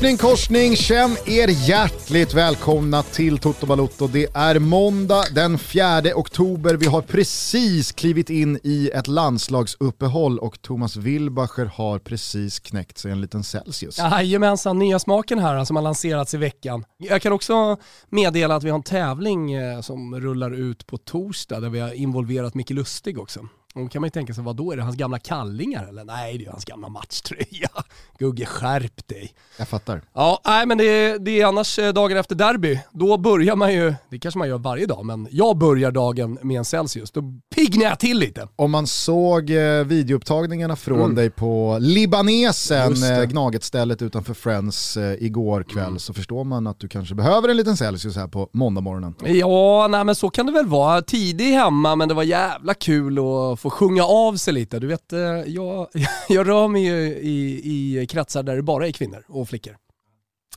Korsning, korsning, känn er hjärtligt välkomna till Toto Balotto. Det är måndag den 4 oktober. Vi har precis klivit in i ett landslagsuppehåll och Thomas Wilbacher har precis knäckt sig en liten Celsius. Jajamensan, nya smaken här alltså, som har lanserats i veckan. Jag kan också meddela att vi har en tävling eh, som rullar ut på torsdag där vi har involverat Micke Lustig också. Då kan man ju tänka sig, vad då är det hans gamla kallingar eller? Nej, det är hans gamla matchtröja. Gugge, skärp dig. Jag fattar. Ja, nej men det är, det är annars eh, dagen efter derby. Då börjar man ju, det kanske man gör varje dag, men jag börjar dagen med en Celsius. Då piggnar jag till lite. Om man såg eh, videoupptagningarna från mm. dig på Libanesen, eh, Gnaget-stället utanför Friends eh, igår kväll, mm. så förstår man att du kanske behöver en liten Celsius här på måndagmorgonen. Ja, nej men så kan det väl vara. Tidig hemma, men det var jävla kul att få sjunga av sig lite. Du vet, eh, jag, jag rör mig ju i, i kretsar där det bara är kvinnor och flickor.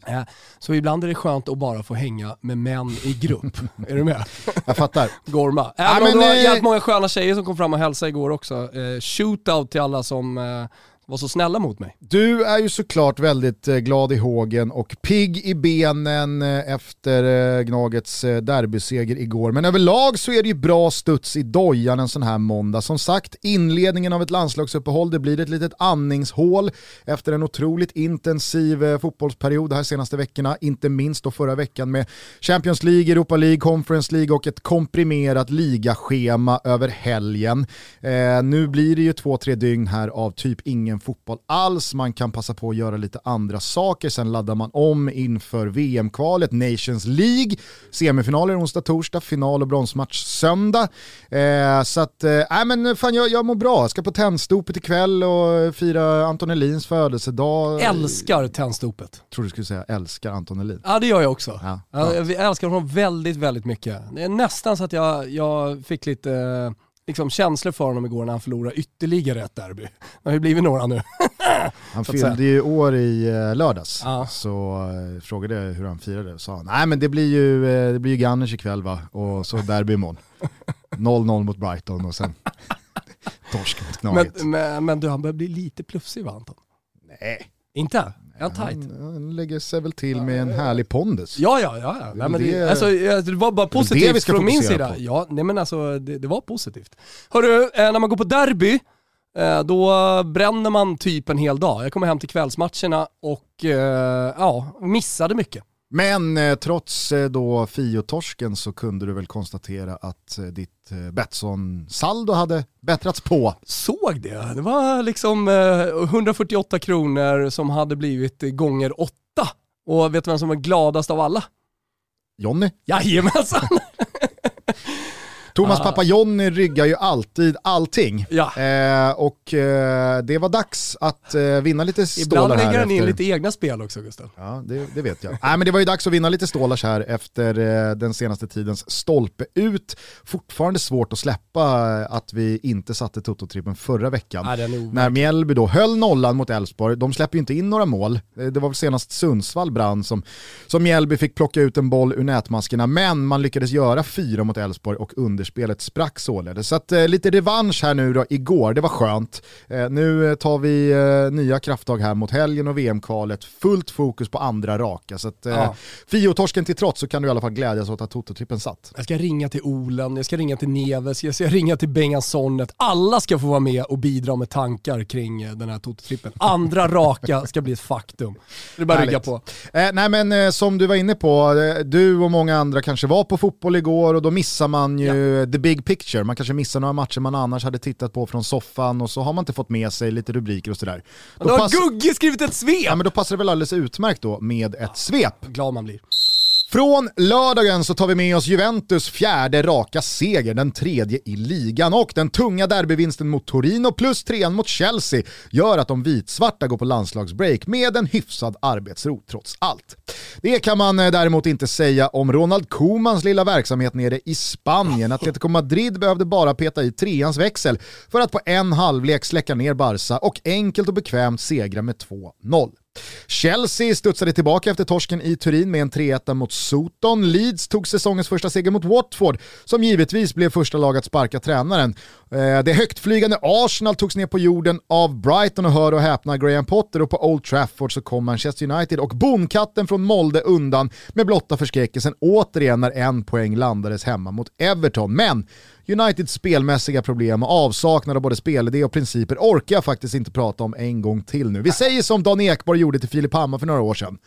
Eh, så ibland är det skönt att bara få hänga med män i grupp. är du med? Jag fattar. Gorma. Även ja, men, om det var jävligt många sköna tjejer som kom fram och hälsade igår också. Shootout till alla som var så snälla mot mig. Du är ju såklart väldigt eh, glad i hågen och pigg i benen eh, efter eh, Gnagets derbyseger igår. Men överlag så är det ju bra studs i dojan en sån här måndag. Som sagt, inledningen av ett landslagsuppehåll, det blir ett litet andningshål efter en otroligt intensiv fotbollsperiod de här senaste veckorna. Inte minst då förra veckan med Champions League, Europa League, Conference League och ett komprimerat ligaschema över helgen. Eh, nu blir det ju två-tre dygn här av typ ingen fotboll alls, man kan passa på att göra lite andra saker, sen laddar man om inför VM-kvalet, Nations League, semifinaler onsdag, torsdag, final och bronsmatch söndag. Eh, så att, äh, men fan jag, jag mår bra, jag ska på tändstopet ikväll och fira Anton Elins födelsedag. Älskar tändstopet. Tror du skulle säga älskar Anton Elin. Ja det gör jag också. Ja, ja. Jag älskar honom väldigt, väldigt mycket. Det är nästan så att jag, jag fick lite liksom känslor för honom igår när han förlorade ytterligare ett derby. Det har ju blivit några nu. han fyllde ju år i eh, lördags, ja. så uh, frågade jag hur han firade. Sa han, nej men det blir ju, det blir ju Gunners ikväll va, och så derby imorgon. 0-0 mot Brighton och sen torsk mot Gnaget. Men, men, men du, han börjar bli lite plufsig va Anton? Nej. Inte? Han tight? Han, han lägger sig väl till med en härlig pondus. Ja, ja, ja. ja. Nej, men det, alltså, det var bara positivt det från min sida. På. Ja, nej men alltså det, det var positivt. Hörru, eh, när man går på derby, eh, då bränner man typ en hel dag. Jag kommer hem till kvällsmatcherna och eh, ja, missade mycket. Men eh, trots eh, då Fio-torsken så kunde du väl konstatera att eh, ditt eh, Betsson-saldo hade bättrats på. Såg det. Det var liksom eh, 148 kronor som hade blivit gånger åtta. Och vet du vem som var gladast av alla? Jonny. Jajamensan. Thomas ah. pappa Jonny ryggar ju alltid allting. Ja. Eh, och eh, det var dags att eh, vinna lite stålar här. Ibland lägger han in lite egna spel också Gustav. Ja, det, det vet jag. Nej, men det var ju dags att vinna lite stålar här efter eh, den senaste tidens stolpe ut. Fortfarande svårt att släppa att vi inte satte Toto-trippen förra veckan. Ja, när Mjällby då höll nollan mot Elfsborg, de släpper ju inte in några mål. Eh, det var väl senast Sundsvall brann som, som Mjällby fick plocka ut en boll ur nätmaskerna, men man lyckades göra fyra mot Elfsborg och under underspelet sprack således. Så att, eh, lite revansch här nu då igår, det var skönt. Eh, nu eh, tar vi eh, nya krafttag här mot helgen och VM-kvalet, fullt fokus på andra raka. Så att, eh, ja. Fio-torsken till trots så kan du i alla fall glädjas åt att Toto-trippen satt. Jag ska ringa till Olen, jag ska ringa till Neves, jag ska ringa till Bengan Sonnet. Alla ska få vara med och bidra med tankar kring eh, den här Toto-trippen. Andra raka ska bli ett faktum. Det är bara att rygga på. Eh, nej men som du var inne på, du och många andra kanske var på fotboll igår och då missar man ju the big picture. Man kanske missar några matcher man annars hade tittat på från soffan och så har man inte fått med sig lite rubriker och sådär. Då, då har Gugge skrivit ett svep! Ja men då passar det väl alldeles utmärkt då med ett svep. Glad man blir. Från lördagen så tar vi med oss Juventus fjärde raka seger, den tredje i ligan och den tunga derbyvinsten mot Torino plus trean mot Chelsea gör att de vitsvarta går på landslagsbreak med en hyfsad arbetsro trots allt. Det kan man eh, däremot inte säga om Ronald Komans lilla verksamhet nere i Spanien. Atletico Madrid behövde bara peta i treans växel för att på en halvlek släcka ner Barca och enkelt och bekvämt segra med 2-0. Chelsea studsade tillbaka efter torsken i Turin med en 3-1 mot Soton. Leeds tog säsongens första seger mot Watford, som givetvis blev första lag att sparka tränaren. Eh, det högtflygande Arsenal togs ner på jorden av Brighton och hör och häpna Graham Potter och på Old Trafford så kom Manchester United och bonkatten från Molde undan med blotta förskräckelsen återigen när en poäng landades hemma mot Everton. Men Uniteds spelmässiga problem och avsaknad av både spelidé och principer orkar jag faktiskt inte prata om en gång till nu. Vi säger som Dan Ekborg gjorde till Filip Hammar för några år sedan.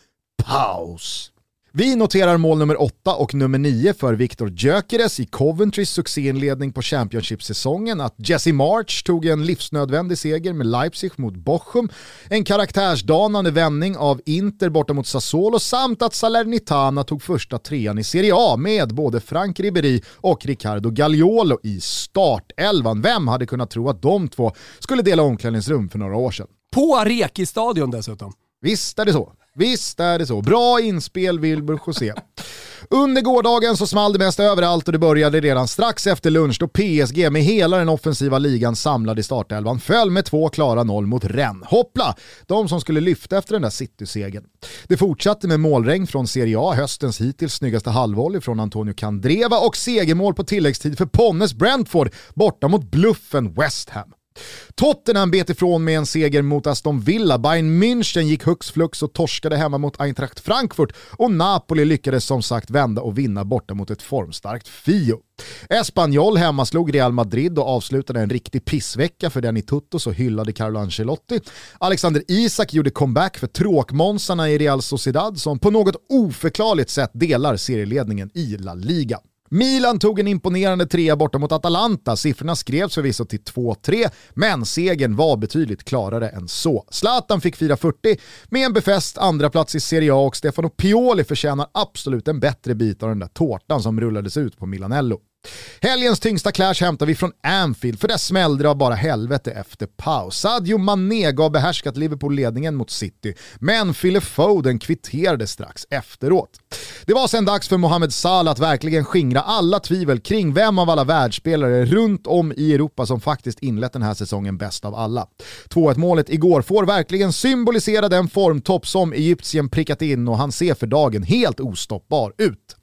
Paus! Vi noterar mål nummer 8 och nummer 9 för Viktor Gyökeres i Coventrys succéinledning på Championship-säsongen, att Jesse March tog en livsnödvändig seger med Leipzig mot Bochum, en karaktärsdanande vändning av Inter borta mot Sassuolo samt att Salernitana tog första trean i Serie A med både Frank Ribéry och Riccardo Gagliolo i startelvan. Vem hade kunnat tro att de två skulle dela omklädningsrum för några år sedan? På Areki-stadion dessutom. Visst är det så. Visst är det så. Bra inspel Wilbur José. Under gårdagen så small det mest överallt och det började redan strax efter lunch då PSG med hela den offensiva ligan samlad i startelvan föll med två klara noll mot Rennes. Hoppla! De som skulle lyfta efter den där City-segern. Det fortsatte med målregn från Serie A, höstens hittills snyggaste halvvolley från Antonio Candreva och segermål på tilläggstid för Ponnes Brentford borta mot bluffen West Ham. Tottenham bet ifrån med en seger mot Aston Villa, Bayern München gick hux flux och torskade hemma mot Eintracht Frankfurt och Napoli lyckades som sagt vända och vinna borta mot ett formstarkt Fio. Espanyol hemmaslog Real Madrid och avslutade en riktig pissvecka för den i Tutto så hyllade Carlo Ancelotti. Alexander Isak gjorde comeback för tråkmånsarna i Real Sociedad som på något oförklarligt sätt delar serieledningen i La Liga. Milan tog en imponerande trea borta mot Atalanta. Siffrorna skrevs förvisso till 2-3, men segern var betydligt klarare än så. Zlatan fick fira 40 med en befäst andraplats i Serie A och Stefano Pioli förtjänar absolut en bättre bit av den där tårtan som rullades ut på Milanello. Helgens tyngsta clash hämtar vi från Anfield, för där smällde det av bara helvete efter paus. Sadio Mané gav behärskat Liverpool ledningen mot City, men Phil Foden kvitterade strax efteråt. Det var sen dags för Mohamed Salah att verkligen skingra alla tvivel kring vem av alla världsspelare runt om i Europa som faktiskt inlett den här säsongen bäst av alla. 2-1 målet igår får verkligen symbolisera den formtopp som Egyptien prickat in och han ser för dagen helt ostoppbar ut.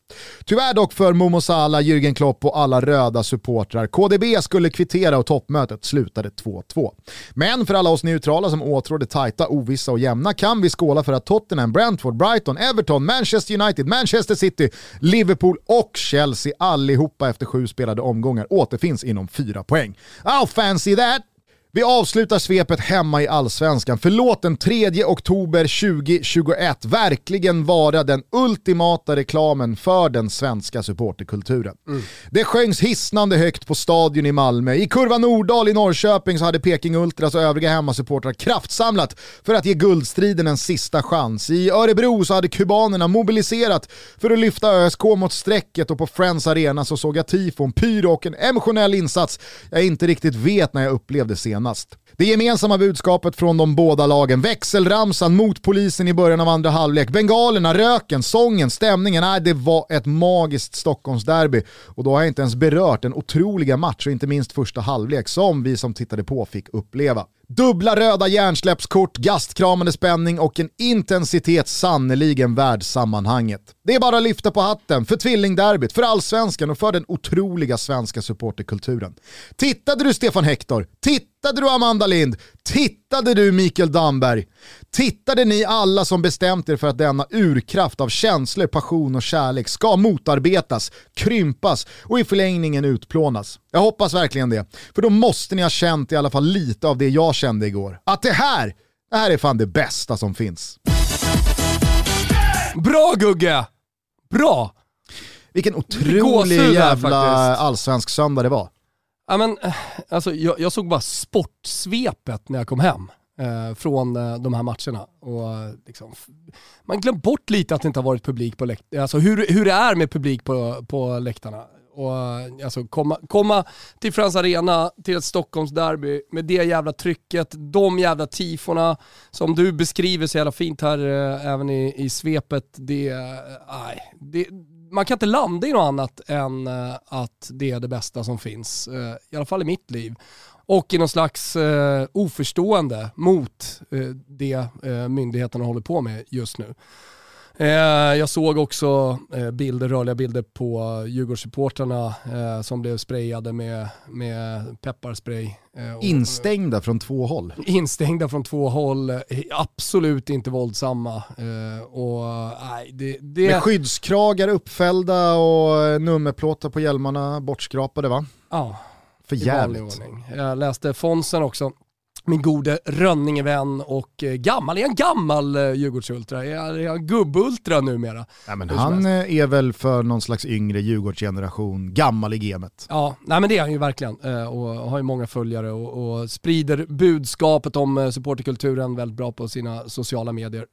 Tyvärr dock för Momo Salah, Jürgen Klopp och alla röda supportrar. KDB skulle kvittera och toppmötet slutade 2-2. Men för alla oss neutrala som åtrår det tajta, ovissa och jämna kan vi skåla för att Tottenham, Brentford, Brighton, Everton, Manchester United, Manchester City, Liverpool och Chelsea allihopa efter sju spelade omgångar återfinns inom fyra poäng. I'll fancy that! Vi avslutar svepet hemma i allsvenskan. för låt den 3 oktober 2021 verkligen vara den ultimata reklamen för den svenska supporterkulturen. Mm. Det sjöngs hisnande högt på stadion i Malmö. I kurva Nordahl i Norrköping så hade Peking Ultras och övriga hemmasupportrar kraftsamlat för att ge guldstriden en sista chans. I Örebro så hade kubanerna mobiliserat för att lyfta ÖSK mot strecket och på Friends Arena så såg jag tifon, pyro och en emotionell insats jag inte riktigt vet när jag upplevde senast senast. Det gemensamma budskapet från de båda lagen, växelramsan mot polisen i början av andra halvlek, bengalerna, röken, sången, stämningen, nej det var ett magiskt Stockholmsderby. Och då har jag inte ens berört den otroliga match och inte minst första halvlek som vi som tittade på fick uppleva. Dubbla röda hjärnsläppskort, gastkramande spänning och en intensitet sannoliken värd sammanhanget. Det är bara att lyfta på hatten för tvillingderbyt, för allsvenskan och för den otroliga svenska supporterkulturen. Tittade du Stefan Hector? Tittade du Amanda Lind? Tittade du Mikael Damberg? Tittade ni alla som bestämt er för att denna urkraft av känslor, passion och kärlek ska motarbetas, krympas och i förlängningen utplånas? Jag hoppas verkligen det, för då måste ni ha känt i alla fall lite av det jag kände igår. Att det här, det här är fan det bästa som finns. Bra Gugge! Bra! Vilken otrolig jävla allsvensk söndag det var. Ja, men, eh, alltså, jag, jag såg bara sportsvepet när jag kom hem eh, från eh, de här matcherna. Och, liksom, man glömt bort lite att det inte har varit publik på läktarna, alltså hur, hur det är med publik på, på läktarna. Och, eh, alltså, komma, komma till Friends Arena, till ett Stockholmsderby med det jävla trycket, de jävla tifona som du beskriver så jävla fint här eh, även i, i svepet. Det, eh, det, man kan inte landa i något annat än eh, att det är det bästa som finns. Eh, I alla fall i mitt liv. och i någon slags eh, oförstående mot det myndigheterna håller på med just nu. Eh, jag såg också eh, bilder, rörliga bilder på Djurgårdssupportrarna eh, som blev sprayade med, med pepparspray. Och, instängda från två håll. Instängda från två håll, absolut inte våldsamma. och, nej, det, det... Med skyddskragar uppfällda och nummerplåtar på hjälmarna bortskrapade va? Ja. För jävligt. Jag läste Fonsen också min gode Rönningevän och eh, gammal, är han gammal eh, Djurgårdsultra? Är han gubbultra numera? Ja, men han eh, är väl för någon slags yngre Djurgårdsgeneration gammal i gamet. Ja, nej men det är han ju verkligen och har ju många följare och, och sprider budskapet om supporterkulturen väldigt bra på sina sociala medier.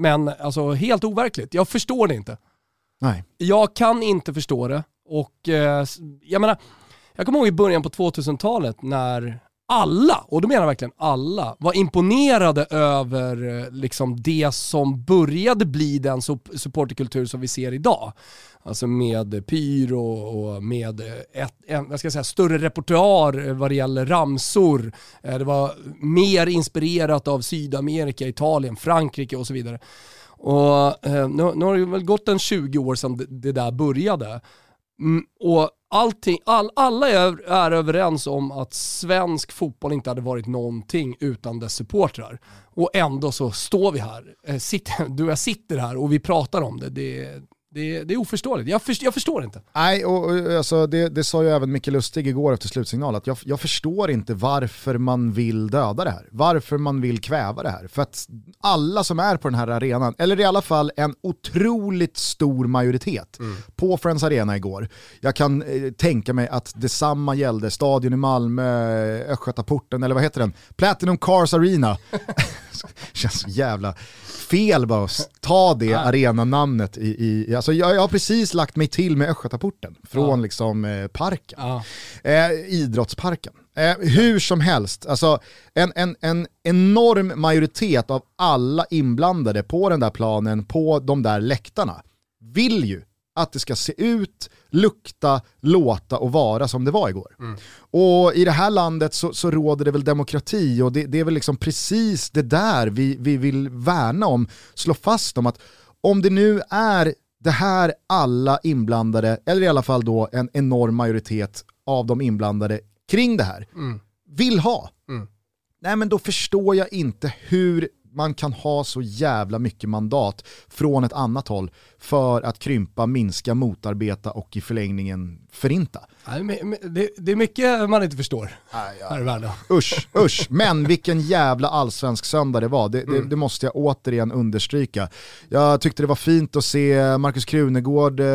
Men alltså helt overkligt, jag förstår det inte. Nej. Jag kan inte förstå det och jag menar, jag kommer ihåg i början på 2000-talet när alla, och då menar jag verkligen alla, var imponerade över eh, liksom det som började bli den supporterkultur som vi ser idag. Alltså med pyro och med ett, en, jag ska säga, större repertoar eh, vad det gäller ramsor. Eh, det var mer inspirerat av Sydamerika, Italien, Frankrike och så vidare. Och nu, nu har det väl gått en 20 år sedan det där började. Mm, och allting, all, alla är, är överens om att svensk fotboll inte hade varit någonting utan dess supportrar. Och ändå så står vi här, eh, sitter, du och jag sitter här och vi pratar om det. det det, det är oförståeligt, jag, för, jag förstår inte. Nej, och, och alltså, det, det sa ju även Micke Lustig igår efter slutsignal, att jag, jag förstår inte varför man vill döda det här. Varför man vill kväva det här. För att alla som är på den här arenan, eller i alla fall en otroligt stor majoritet mm. på Friends Arena igår, jag kan eh, tänka mig att detsamma gällde Stadion i Malmö, Östgötaporten, eller vad heter den? Platinum Cars Arena. känns så jävla fel bara att ta det arenanamnet i, i alltså jag, jag, har precis lagt mig till med Östgötaporten från ja. liksom eh, parken, ja. eh, idrottsparken. Eh, hur som helst, alltså en, en, en enorm majoritet av alla inblandade på den där planen, på de där läktarna, vill ju att det ska se ut, lukta, låta och vara som det var igår. Mm. Och i det här landet så, så råder det väl demokrati och det, det, är väl liksom precis det där vi, vi vill värna om, slå fast om att om det nu är det här alla inblandade, eller i alla fall då en enorm majoritet av de inblandade kring det här, mm. vill ha, mm. nej men då förstår jag inte hur man kan ha så jävla mycket mandat från ett annat håll för att krympa, minska, motarbeta och i förlängningen förinta. Det är mycket man inte förstår här i världen. Usch, usch. Men vilken jävla allsvensk söndag det var. Det, mm. det, det, måste jag återigen understryka. Jag tyckte det var fint att se Markus Krunegård eh,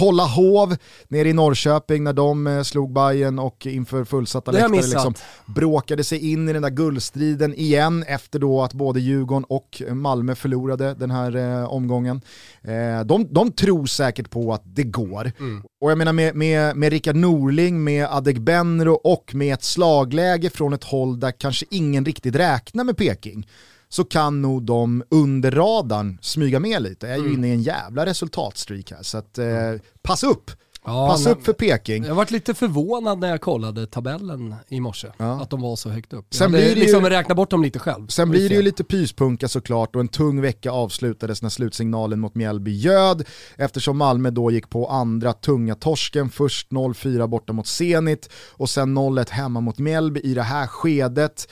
hålla hov nere i Norrköping när de eh, slog Bayern och inför fullsatta läktare liksom, bråkade sig in i den där guldstriden igen efter då att både Djurgården och Malmö förlorade den här eh, omgången. Eh, de, de tror säkert på att det går. Mm. Och jag menar med, med, med Rickard Norling, med Adegbenro och med ett slagläge från ett håll där kanske ingen riktigt räknar med Peking så kan nog de under radarn smyga med lite. Jag är ju mm. inne i en jävla resultatstreak här så att, eh, pass upp. Ja, Pass upp för Peking. Jag varit lite förvånad när jag kollade tabellen i morse, ja. att de var så högt upp. Sen jag blir det liksom ju, räkna bort dem lite själv. Sen blir det ju lite pyspunka såklart och en tung vecka avslutades när slutsignalen mot Mjällby göd eftersom Malmö då gick på andra tunga torsken, först 0-4 borta mot Zenit och sen 0-1 hemma mot Mjällby i det här skedet.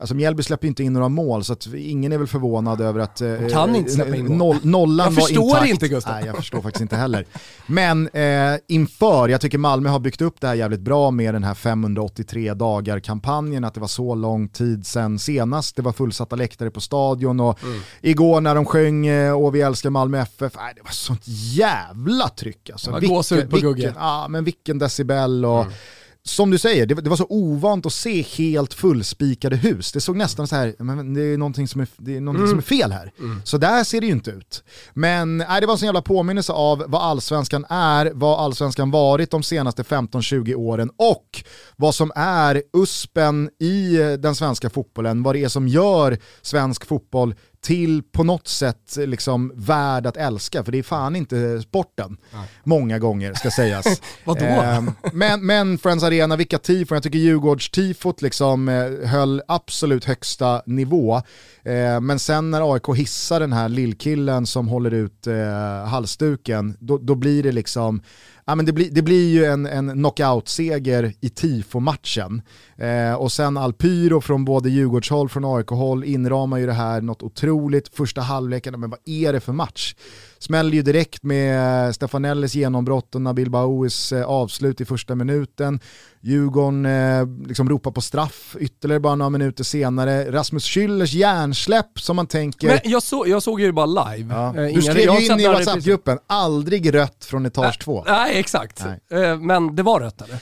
Alltså Mjällby släpper inte in några mål så att ingen är väl förvånad över att eh, kan inte släppa in noll, nollan var intakt. Jag förstår inte Gustav. Nej jag förstår faktiskt inte heller. Men eh, inför, jag tycker Malmö har byggt upp det här jävligt bra med den här 583 dagar-kampanjen, att det var så lång tid sedan senast det var fullsatta läktare på stadion och mm. igår när de sjöng eh, och vi älskar Malmö FF, nej, det var sånt jävla tryck alltså. Vilken, på vilken, ja, men vilken decibel och mm som du säger, det, det, var så ovant att se helt fullspikade hus. Det såg nästan så här, men det är någonting som är, det är, någonting mm. som är fel här. Mm. Så där ser det ju inte ut. Men nej, det var en sån jävla påminnelse av vad allsvenskan är, vad allsvenskan varit de senaste 15-20 åren och vad som är uspen i den svenska fotbollen, vad det är som gör svensk fotboll till på något sätt liksom värd att älska, för det är fan inte sporten. Nej. Många gånger ska sägas. Vadå? Eh, men, men Friends Arena, vilka tifon, jag tycker Djurgårds-tifot liksom eh, höll absolut högsta nivå. Eh, men sen när AIK hissar den här lillkillen som håller ut eh, halsduken, då, då blir det liksom ja, men det, blir, det blir ju en, en knockout-seger i tifo-matchen. Eh, och sen Alpyro från både Djurgårdshåll från AIK-håll inramar ju det här något otroligt. Första halvleken, men vad är det för match? Smäller ju direkt med Stefanellis genombrott och Nabil Baouis eh, avslut i första minuten. Djurgården eh, liksom ropar på straff ytterligare bara några minuter senare. Rasmus Schüllers hjärnsläpp som man tänker... Men jag, så, jag såg ju det bara live. Ja. Eh, du skrev ju in i WhatsApp-gruppen, aldrig rött från etage 2. Nej, exakt. Nej. Eh, men det var rött eller?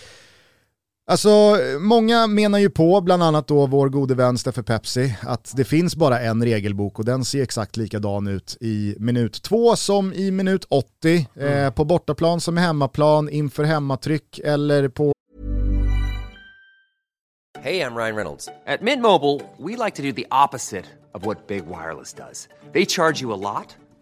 Alltså, många menar ju på, bland annat då vår gode vän Steffe Pepsi, att det finns bara en regelbok och den ser exakt likadan ut i minut 2 som i minut 80, mm. eh, på bortaplan som hemmaplan, inför hemmatryck eller på... Hej, jag Ryan Reynolds. At Mint Mobile, we like to do the opposite of what Big Wireless does. They charge you a lot,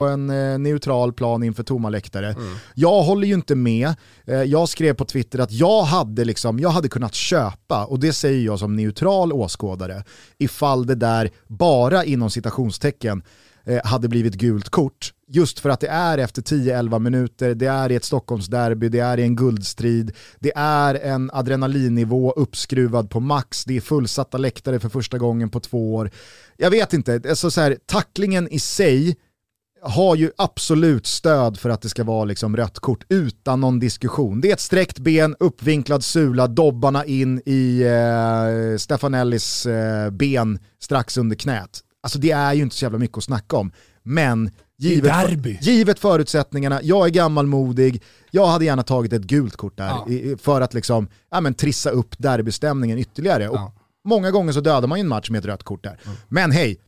en eh, neutral plan inför tomma läktare. Mm. Jag håller ju inte med. Eh, jag skrev på Twitter att jag hade, liksom, jag hade kunnat köpa, och det säger jag som neutral åskådare, ifall det där bara inom citationstecken eh, hade blivit gult kort. Just för att det är efter 10-11 minuter, det är i ett Stockholmsderby, det är i en guldstrid, det är en adrenalinnivå uppskruvad på max, det är fullsatta läktare för första gången på två år. Jag vet inte, alltså så här, tacklingen i sig har ju absolut stöd för att det ska vara liksom rött kort utan någon diskussion. Det är ett sträckt ben, uppvinklad sula, dobbarna in i eh, Stefanellis eh, ben strax under knät. Alltså det är ju inte så jävla mycket att snacka om. Men givet, för, givet förutsättningarna, jag är gammalmodig, jag hade gärna tagit ett gult kort där ja. i, för att liksom, ja, men, trissa upp derbystämningen ytterligare. Och ja. Många gånger så dödar man ju en match med ett rött kort där. Mm. Men hej,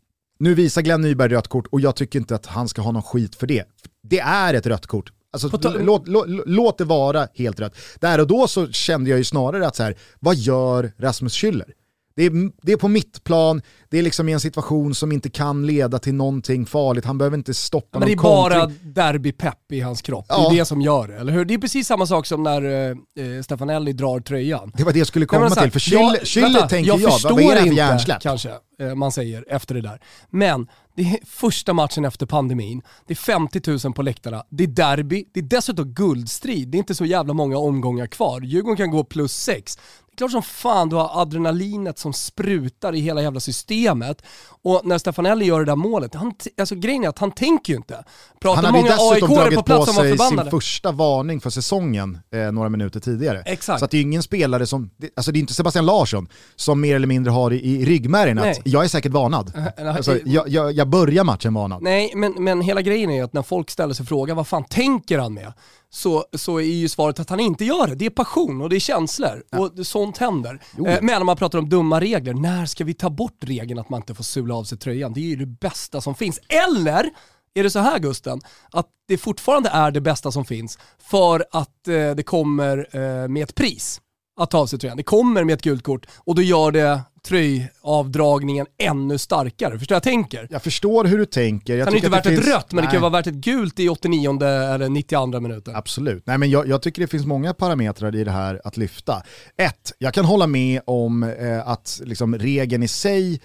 nu visar Glenn Nyberg rött kort och jag tycker inte att han ska ha någon skit för det. Det är ett rött kort. Alltså, låt, låt, låt, det vara helt rött. Där och då så kände jag ju snarare att så här, vad gör Rasmus Schüller? Det är, det är på mitt plan, det är liksom i en situation som inte kan leda till någonting farligt, han behöver inte stoppa Men någon det är bara derbypepp i hans kropp, ja. det är det som gör det, eller hur? Det är precis samma sak som när eh, Stefanelli drar tröjan. Det var det jag skulle komma Nej, till, för Schüller tänker jag, jag vad är det för hjärnsläpp? kanske, eh, man säger efter det där. Men det är första matchen efter pandemin, det är 50 000 på läktarna, det är derby, det är dessutom guldstrid, det är inte så jävla många omgångar kvar. Djurgården kan gå plus 6 klart som fan du har adrenalinet som sprutar i hela jävla systemet. Och när Stefanelli gör det där målet, han, alltså grejen är att han tänker ju inte. Pratar han hade många dessutom dragit på, plats på sig sin första varning för säsongen eh, några minuter tidigare. Exakt. Så att det är ingen spelare som, alltså det är inte Sebastian Larsson som mer eller mindre har i, i ryggmärgen att jag är säkert varnad. Alltså, jag, jag, jag börjar matchen varnad. Nej, men, men hela grejen är ju att när folk ställer sig frågan vad fan tänker han med? Så, så är ju svaret att han inte gör det. Det är passion och det är känslor ja. och sånt händer. Eh, men om man pratar om dumma regler, när ska vi ta bort regeln att man inte får sula av sig tröjan? Det är ju det bästa som finns. Eller är det så här Gusten, att det fortfarande är det bästa som finns för att eh, det kommer eh, med ett pris att ta av sig tröjan. Det kommer med ett gult kort och då gör det tröjavdragningen ännu starkare. Förstår jag tänker? Jag förstår hur du tänker. Jag kan inte värt ett rött, men Nej. det kan vara värt ett gult i 89 eller 92 minuten. Absolut. Nej, men jag, jag, tycker det finns många parametrar i det här att lyfta. Ett, jag kan hålla med om eh, att liksom, regeln i sig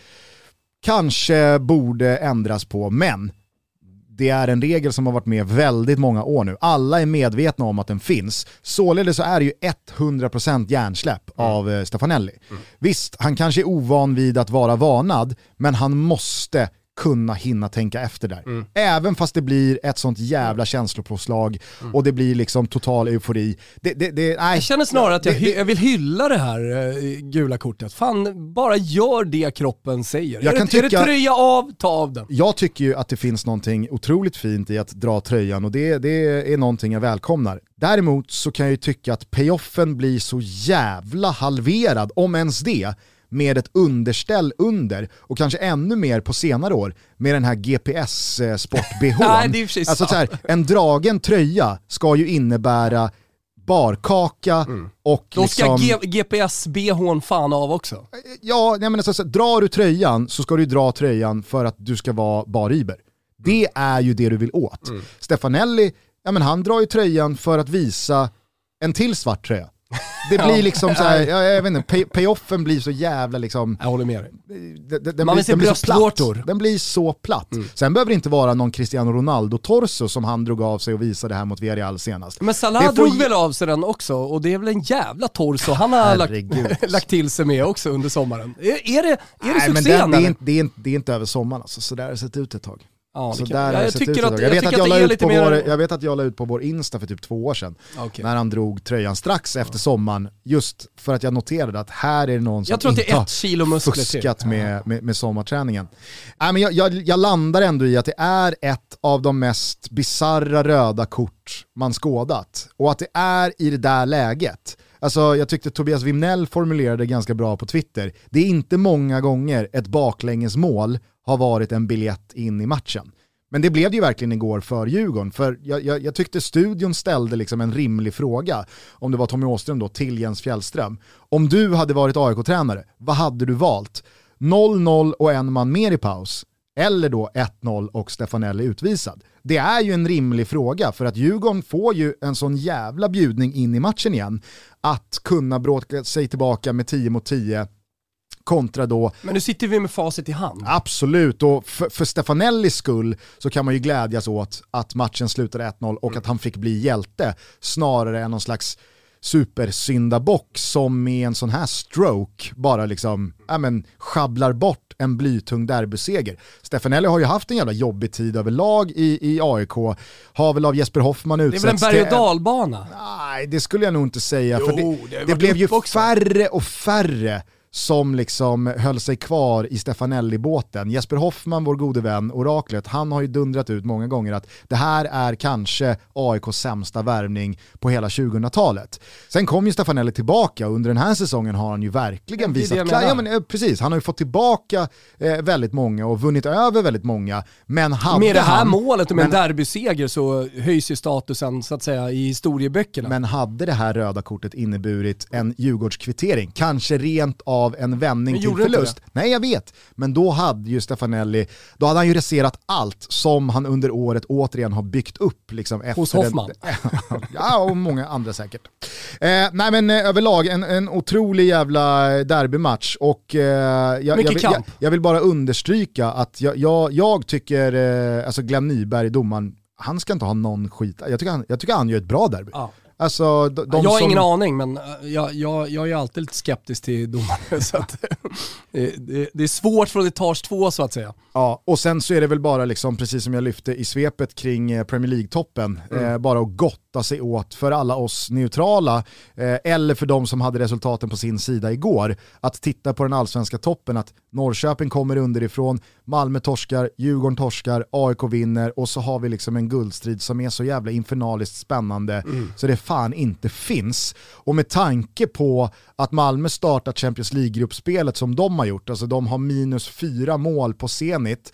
kanske borde ändras på, men det är en regel som har varit med väldigt många år nu. Alla är medvetna om att den finns. Således så är det ju 100% hjärnsläpp mm. av eh, Stefanelli. Mm. Visst, han kanske är ovan vid att vara vanad, men han måste kunna hinna tänka efter där. Även fast det blir ett sånt jävla känslopåslag och det blir liksom total eufori. Det, det, det, nej. Jag känner snarare att jag, Det- jag vill hylla det här eh, gula kortet. Fan, bara gör det kroppen säger. Jag är, kan det, är det tycka- tröja av, ta av den. Jag tycker ju att det finns någonting otroligt fint i att dra tröjan och det, det är någonting jag välkomnar. Däremot så kan jag ju tycka att payoffen blir så jävla halverad, om ens det, med ett underställ under och kanske ännu mer på senare år med den här GPS sport bh Nej, det är i och för sig Alltså så här, en dragen tröja ska ju innebära barkaka och Då ska liksom... G- GPS-bhn fan av också. Ja, nej men alltså, så, drar du tröjan så ska du dra tröjan för att du ska vara bariber. Det är ju det du vill åt. Stefanelli, ja men han drar ju tröjan för att visa en till svart tröja. Det blir liksom så här, ja, jag vet inte, pay, payoffen blir så jävla liksom, Jag håller med dig. den, den, Man vill se bröstvårtor. Den blir så platt. Sen behöver det inte vara någon Cristiano Ronaldo-torso som han drog av sig och visade här mot Villarreal senast. Men Salah får drog väl av sig den också och det är väl en jävla torso han har lagt, lagt till sig med också under sommaren. Är, är det, är det Nej, men succén den, det, är inte, det, är inte, det är inte över sommaren alltså, så där har det sett ut ett tag. Ja, Så där jag, sett tycker att, jag, jag, vet att att jag, la är ut på mer... vår, jag vet att jag la ut på vår Insta för typ två år sedan, Okej. när han drog tröjan strax efter sommaren, just för att jag noterade att här är det någon som Jag tror att det inte är ett kilo muskler till. fuskat med, med, med sommarträningen. Nej, men jag, jag, jag landar ändå i att det är ett av de mest bizarra röda kort man skådat. Och att det är i det där läget. Alltså jag tyckte Tobias Wimnell formulerade ganska bra på Twitter. Det är inte många gånger ett baklängesmål har varit en biljett in i matchen. Men det blev det ju verkligen igår för Djurgården, för jag, jag, jag tyckte studion ställde liksom en rimlig fråga, om det var Tommy Åström då, till Jens Fjällström. Om du hade varit AIK-tränare, vad hade du valt? 0-0 och en man mer i paus, eller då 1-0 och Stefanelli utvisad? Det är ju en rimlig fråga, för att Djurgården får ju en sån jävla bjudning in i matchen igen, att kunna bråka sig tillbaka med 10 mot 10 kontra då Men nu sitter vi med facit i hand. Absolut, och för, för Stefanellis skull så kan man ju glädjas åt att matchen slutade 1-0 och att han fick bli hjälte snarare än någon slags supersyndabock som med en sån här stroke bara liksom, ja men, schabblar bort en blytung derbyseger. Stefanelli har ju haft en jävla jobbig tid överlag i, i AIK, har väl av Jesper Hoffman Det är väl en utsetts berg och dalbana? Nej, det skulle jag nog inte säga. Jo, för det det, det, blev ju färre och färre som liksom höll sig kvar i Stefanelli-båten. Jesper Hoffman, vår gode vän, oraklet, han har ju dundrat ut många gånger att det här är kanske AIKs sämsta värvning på hela 2000-talet. Sen kom ju Stefanelli tillbaka och under den här säsongen har han ju verkligen visat jag klar, ja, men, eh, Precis, han har ju fått tillbaka eh, väldigt många och vunnit över väldigt många. Men hade Med det här han, målet och med en men- derbyseger så höjs ju statusen så att säga i historieböckerna. Men hade det här röda kortet inneburit en Djurgårdskvittering, kanske rent av en vändning till förlust? Nej jag vet, men då hade ju Stefanelli, då hade han ju raserat allt som han under året återigen har byggt upp. Liksom, efter Hos Hoffman. En, ja, och många andra säkert. Eh, nej men eh, överlag en, en otrolig jävla derbymatch och eh, jag, jag, vill, kamp. jag, jag vill bara understryka att jag tycker, eh, alltså Glenn Nyberg, domaren, han ska inte ha någon skit. Jag tycker han, jag tycker han gör ett bra derby. Ja. Alltså, de, de jag har som, ingen aning men äh, jag, jag, jag är alltid lite skeptisk till domare så att det, det, det är svårt från etage två så att säga. Ja, och sen så är det väl bara liksom, precis som jag lyfte i svepet kring eh, Premier League-toppen, eh, bara att gotta sig åt för alla oss neutrala, eh, eller för de som hade resultaten på sin sida igår, att titta på den allsvenska toppen, att Norrköping kommer underifrån, Malmö torskar, Djurgården torskar, AIK vinner och så har vi liksom en guldstrid som är så jävla infernaliskt spännande. Så det fan inte finns. Och med tanke på att Malmö startat Champions League-gruppspelet som de har gjort, alltså de har minus fyra mål på Zenit,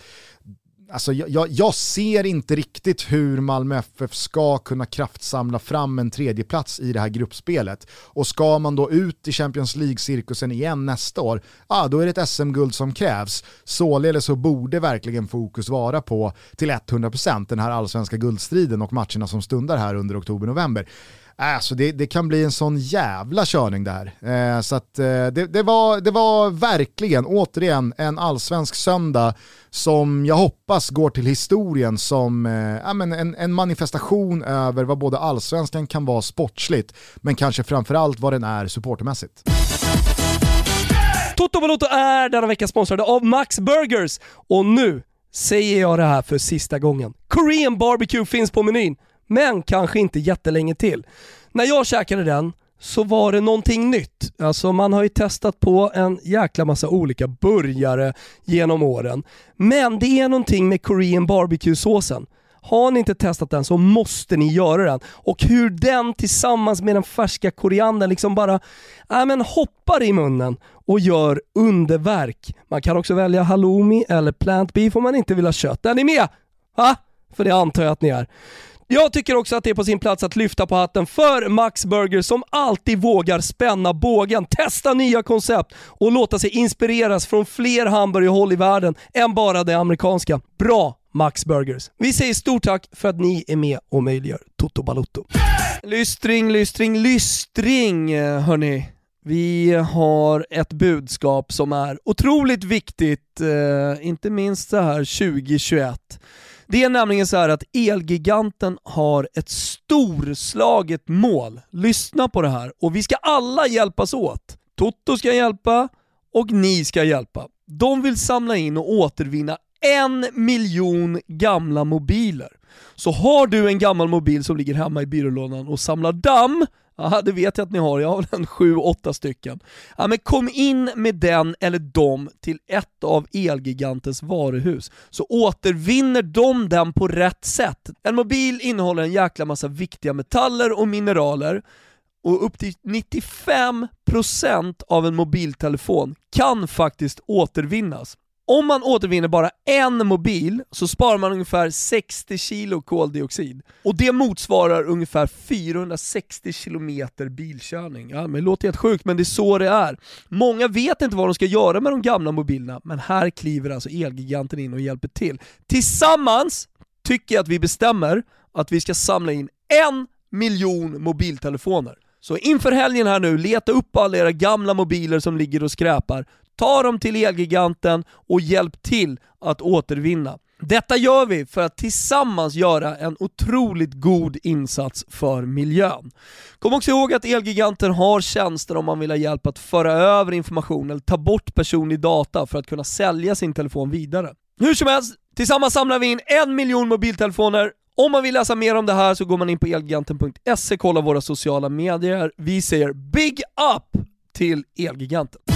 Alltså jag, jag, jag ser inte riktigt hur Malmö FF ska kunna kraftsamla fram en tredjeplats i det här gruppspelet. Och ska man då ut i Champions League-cirkusen igen nästa år, ah, då är det ett SM-guld som krävs. Således så borde verkligen fokus vara på till 100% den här allsvenska guldstriden och matcherna som stundar här under oktober-november. Äh, alltså det, det kan bli en sån jävla körning där. Eh, så att, eh, det, det, var, det var verkligen, återigen, en allsvensk söndag som jag hoppas går till historien som eh, men en, en manifestation över vad både allsvenskan kan vara sportsligt, men kanske framförallt vad den är supportermässigt. Toto Balotto är denna vecka sponsrade av Max Burgers och nu säger jag det här för sista gången. Korean barbecue finns på menyn, men kanske inte jättelänge till. När jag käkade den så var det någonting nytt. Alltså man har ju testat på en jäkla massa olika burgare genom åren. Men det är någonting med Korean barbecue-såsen. Har ni inte testat den så måste ni göra den. Och hur den tillsammans med den färska koriandern liksom bara äh, men hoppar i munnen och gör underverk. Man kan också välja halloumi eller plant beef om man inte vill ha kött. Är ni med? Ha? För det antar jag att ni är. Jag tycker också att det är på sin plats att lyfta på hatten för Max Burger som alltid vågar spänna bågen, testa nya koncept och låta sig inspireras från fler hamburgerhåll i världen än bara det amerikanska. Bra Max Burgers. Vi säger stort tack för att ni är med och möjliggör Toto Balotto. Lystring, lystring, lystring hörni. Vi har ett budskap som är otroligt viktigt, eh, inte minst så här 2021. Det är nämligen så att Elgiganten har ett storslaget mål. Lyssna på det här och vi ska alla hjälpas åt. Toto ska hjälpa och ni ska hjälpa. De vill samla in och återvinna en miljon gamla mobiler. Så har du en gammal mobil som ligger hemma i byrålådan och samlar damm, Ja, det vet jag att ni har, jag har väl en 7-8 stycken. Ja, men kom in med den eller dem till ett av Elgigantens varuhus, så återvinner de den på rätt sätt. En mobil innehåller en jäkla massa viktiga metaller och mineraler, och upp till 95% av en mobiltelefon kan faktiskt återvinnas. Om man återvinner bara en mobil så sparar man ungefär 60 kilo koldioxid. Och det motsvarar ungefär 460 kilometer bilkörning. Ja, men det låter helt sjukt, men det är så det är. Många vet inte vad de ska göra med de gamla mobilerna, men här kliver alltså Elgiganten in och hjälper till. Tillsammans tycker jag att vi bestämmer att vi ska samla in en miljon mobiltelefoner. Så inför helgen här nu, leta upp alla era gamla mobiler som ligger och skräpar, Ta dem till Elgiganten och hjälp till att återvinna. Detta gör vi för att tillsammans göra en otroligt god insats för miljön. Kom också ihåg att Elgiganten har tjänster om man vill ha hjälp att föra över information eller ta bort personlig data för att kunna sälja sin telefon vidare. Hur som helst, tillsammans samlar vi in en miljon mobiltelefoner om man vill läsa mer om det här så går man in på elgiganten.se, kolla våra sociala medier. Vi säger Big Up till Elgiganten.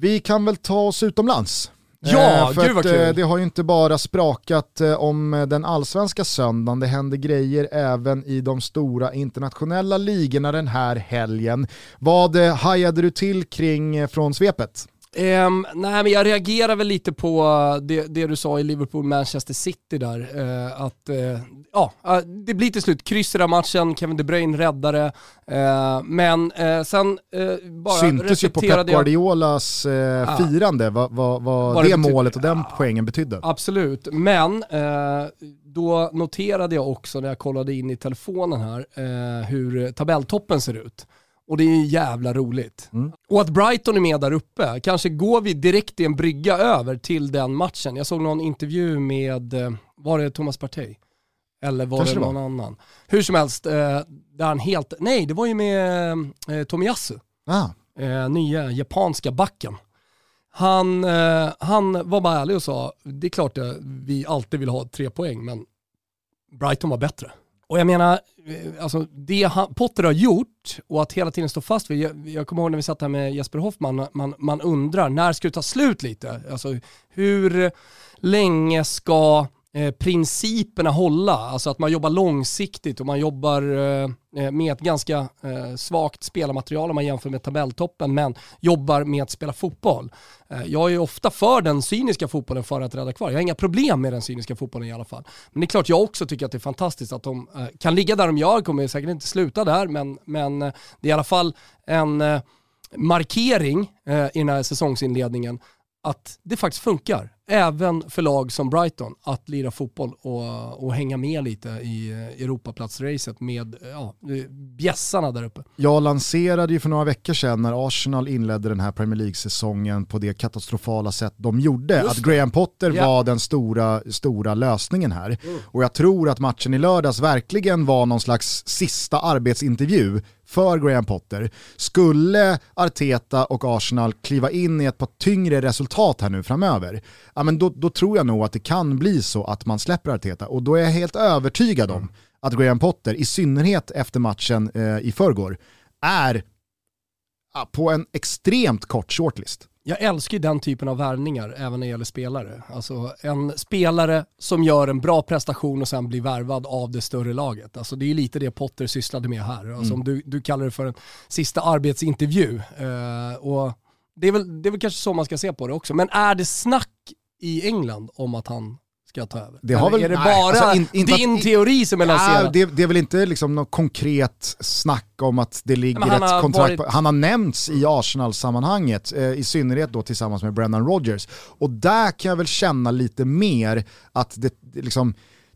Vi kan väl ta oss utomlands. Ja, eh, för gud vad att, kul. eh, Det har ju inte bara sprakat eh, om den allsvenska söndagen, det händer grejer även i de stora internationella ligorna den här helgen. Vad eh, hajade du till kring eh, från svepet? Ehm, nej men jag reagerar väl lite på det, det du sa i Liverpool-Manchester City där. eh, att eh, ja, eh, det blir till slut kryss i den matchen, Kevin De Bruyne räddade. Eh, men eh, sen eh, bara Syntes ju på Pep Guardiolas eh, firande vad, vad, vad det det målet och den Ja. poängen betydde. Absolut, men eh, då noterade jag också när jag kollade in i telefonen här eh, hur tabelltoppen ser ut. Och det är ju jävla roligt. Mm. Och att Brighton är med där uppe, kanske går vi direkt i en brygga över till den matchen. Jag såg någon intervju med, eh, var det Thomas Partey? Eller var Kanske det det var. någon annan? Hur som helst, eh, där han helt, nej det var ju med eh, Tomiyasu Ah, nya japanska backen. Han, han var bara ärlig och sa, det är klart att vi alltid vill ha tre poäng, men Brighton var bättre. Och jag menar, eh, alltså det han, Potter har gjort och att hela tiden stå fast vid, jag, jag kommer ihåg när vi satt här med Jesper Hoffman, man, man undrar när ska det ta slut lite? Alltså hur länge ska eh, principerna hålla? Alltså att man jobbar långsiktigt och man jobbar eh, eh, med ett ganska eh, svagt spelarmaterial om man jämför med tabelltoppen, men jobbar med att spela fotboll. Eh, jag är ju ofta för den cyniska fotbollen för att rädda kvar. Jag har inga problem med den cyniska fotbollen i alla fall. Men det är klart jag också tycker att det är fantastiskt att de eh, kan ligga där de gör, kommer säkert inte sluta där, men, men det är i alla fall en markering eh, i den här säsongsinledningen att det faktiskt funkar, även för lag som Brighton, att lira fotboll och, och hänga med lite i Europaplatsracet med ja, bjässarna där uppe. Jag lanserade ju för några veckor sedan när Arsenal inledde den här Premier League-säsongen på det katastrofala sätt de gjorde, att. Graham Potter Ja. var den stora, stora lösningen här. Och jag tror att matchen i lördags verkligen var någon slags sista arbetsintervju för Graham Potter. Skulle Arteta och Arsenal kliva in i ett par tyngre resultat här nu framöver, ja, men då, då tror jag nog att det kan bli så att man släpper Arteta och då är jag helt övertygad om att Graham Potter, i synnerhet efter matchen eh, i förrgår, är på en extremt kort shortlist. Jag älskar ju den typen av värvningar även när det gäller spelare. Alltså en spelare som gör en bra prestation och sen blir värvad av det större laget. Alltså det är lite det Potter sysslade med här. Alltså Mm. om du, du kallar det för en sista arbetsintervju. Eh, och det, är väl, det är väl kanske så man ska se på det också. Men är det snack i England om att han ska ta över? Det har Eller väl- är det nej, bara alltså in- att- din teori som är Ja, lanserad? det, det är väl inte liksom något konkret snack om att det ligger ett har kontrakt varit- Han har nämnts i Arsenal-sammanhanget, eh, i synnerhet då tillsammans med Brendan Rodgers. Och där kan jag väl känna lite mer att det liksom,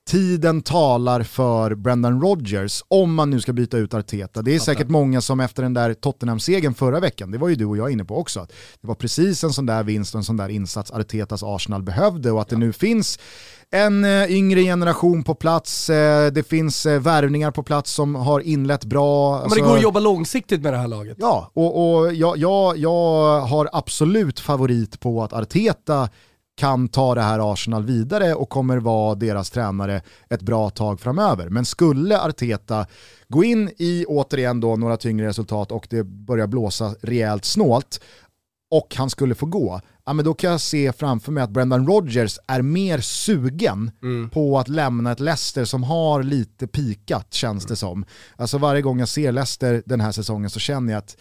tiden talar för Brendan Rodgers om man nu ska byta ut Arteta. Det är säkert många som efter den där Tottenham-segern förra veckan, det var ju du och jag inne på också, att det var precis en sån där vinst och en sån där insats Artetas Arsenal behövde och att det nu finns en eh, yngre generation på plats, eh, det finns eh, värvningar på plats som har inlett bra. Men det Alltså- går att jobba långsiktigt med det här laget. Ja, och, och jag, jag, jag har absolut favorit på att Arteta kan ta det här Arsenal vidare och kommer vara deras tränare ett bra tag framöver. Men skulle Arteta gå in i återigen då några tyngre resultat och det börjar blåsa rejält snålt och han skulle få gå, ja, men då kan jag se framför mig att Brendan Rodgers är mer sugen på att lämna ett Leicester som har lite pikat känns det som. Alltså varje gång jag ser Leicester den här säsongen så känner jag att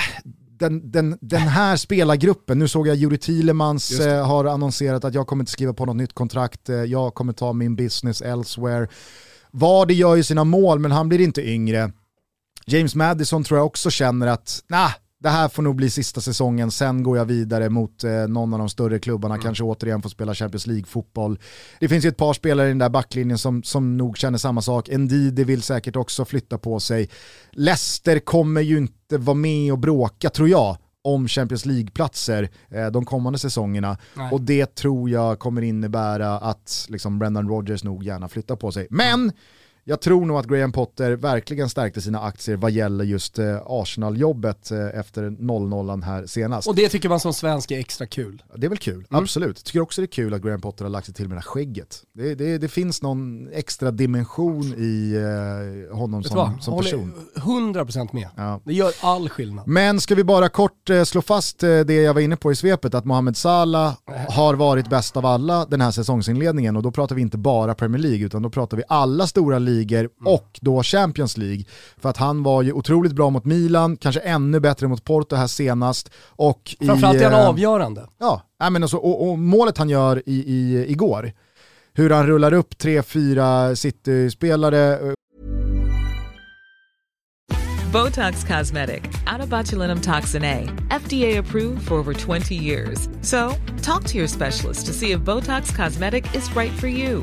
äh, den, den, den här spelargruppen, nu såg jag Juri Thielemans eh, har annonserat att jag kommer inte skriva på något nytt kontrakt, eh, jag kommer ta min business elsewhere. Vardy gör ju sina mål men han blir inte yngre. James Madison tror jag också känner att, nah, det här får nog bli sista säsongen, sen går jag vidare mot eh, någon av de större klubbarna, kanske återigen får spela Champions League-fotboll. Det finns ju ett par spelare i den där backlinjen som, som nog känner samma sak. Ndidi vill säkert också flytta på sig. Leicester kommer ju inte vara med och bråka, tror jag, om Champions League-platser eh, de kommande säsongerna. Nej. Och det tror jag kommer innebära att liksom, Brendan Rodgers nog gärna flyttar på sig. Men jag tror nog att Graham Potter verkligen stärkte sina aktier vad gäller just eh, Arsenal-jobbet eh, efter 0-0 här senast. Och det tycker man som svensk är extra kul. Det är väl kul, absolut. Tycker också det är kul att Graham Potter har lagt sig till med det här skägget. Det, det, det finns någon extra dimension i eh, honom Vet du vad? som, som Håller person. 100% med. Ja. Det gör all skillnad. Men ska vi bara kort eh, slå fast eh, det jag var inne på i svepet, att Mohamed Salah har varit bäst av alla den här säsongsinledningen och då pratar vi inte bara Premier League utan då pratar vi alla stora ligor och då Champions League. För att han var ju otroligt bra mot Milan, kanske ännu bättre mot Porto här senast. Och Framförallt i, är han eh, avgörande. Ja, men alltså, och, och målet han gör i, i, igår, hur han rullar upp tre, fyra City-spelare, eh, Botox Cosmetic, botulinum toxin A, FDA approved for over 20 years. So, talk to your specialist to see if Botox Cosmetic is right for you.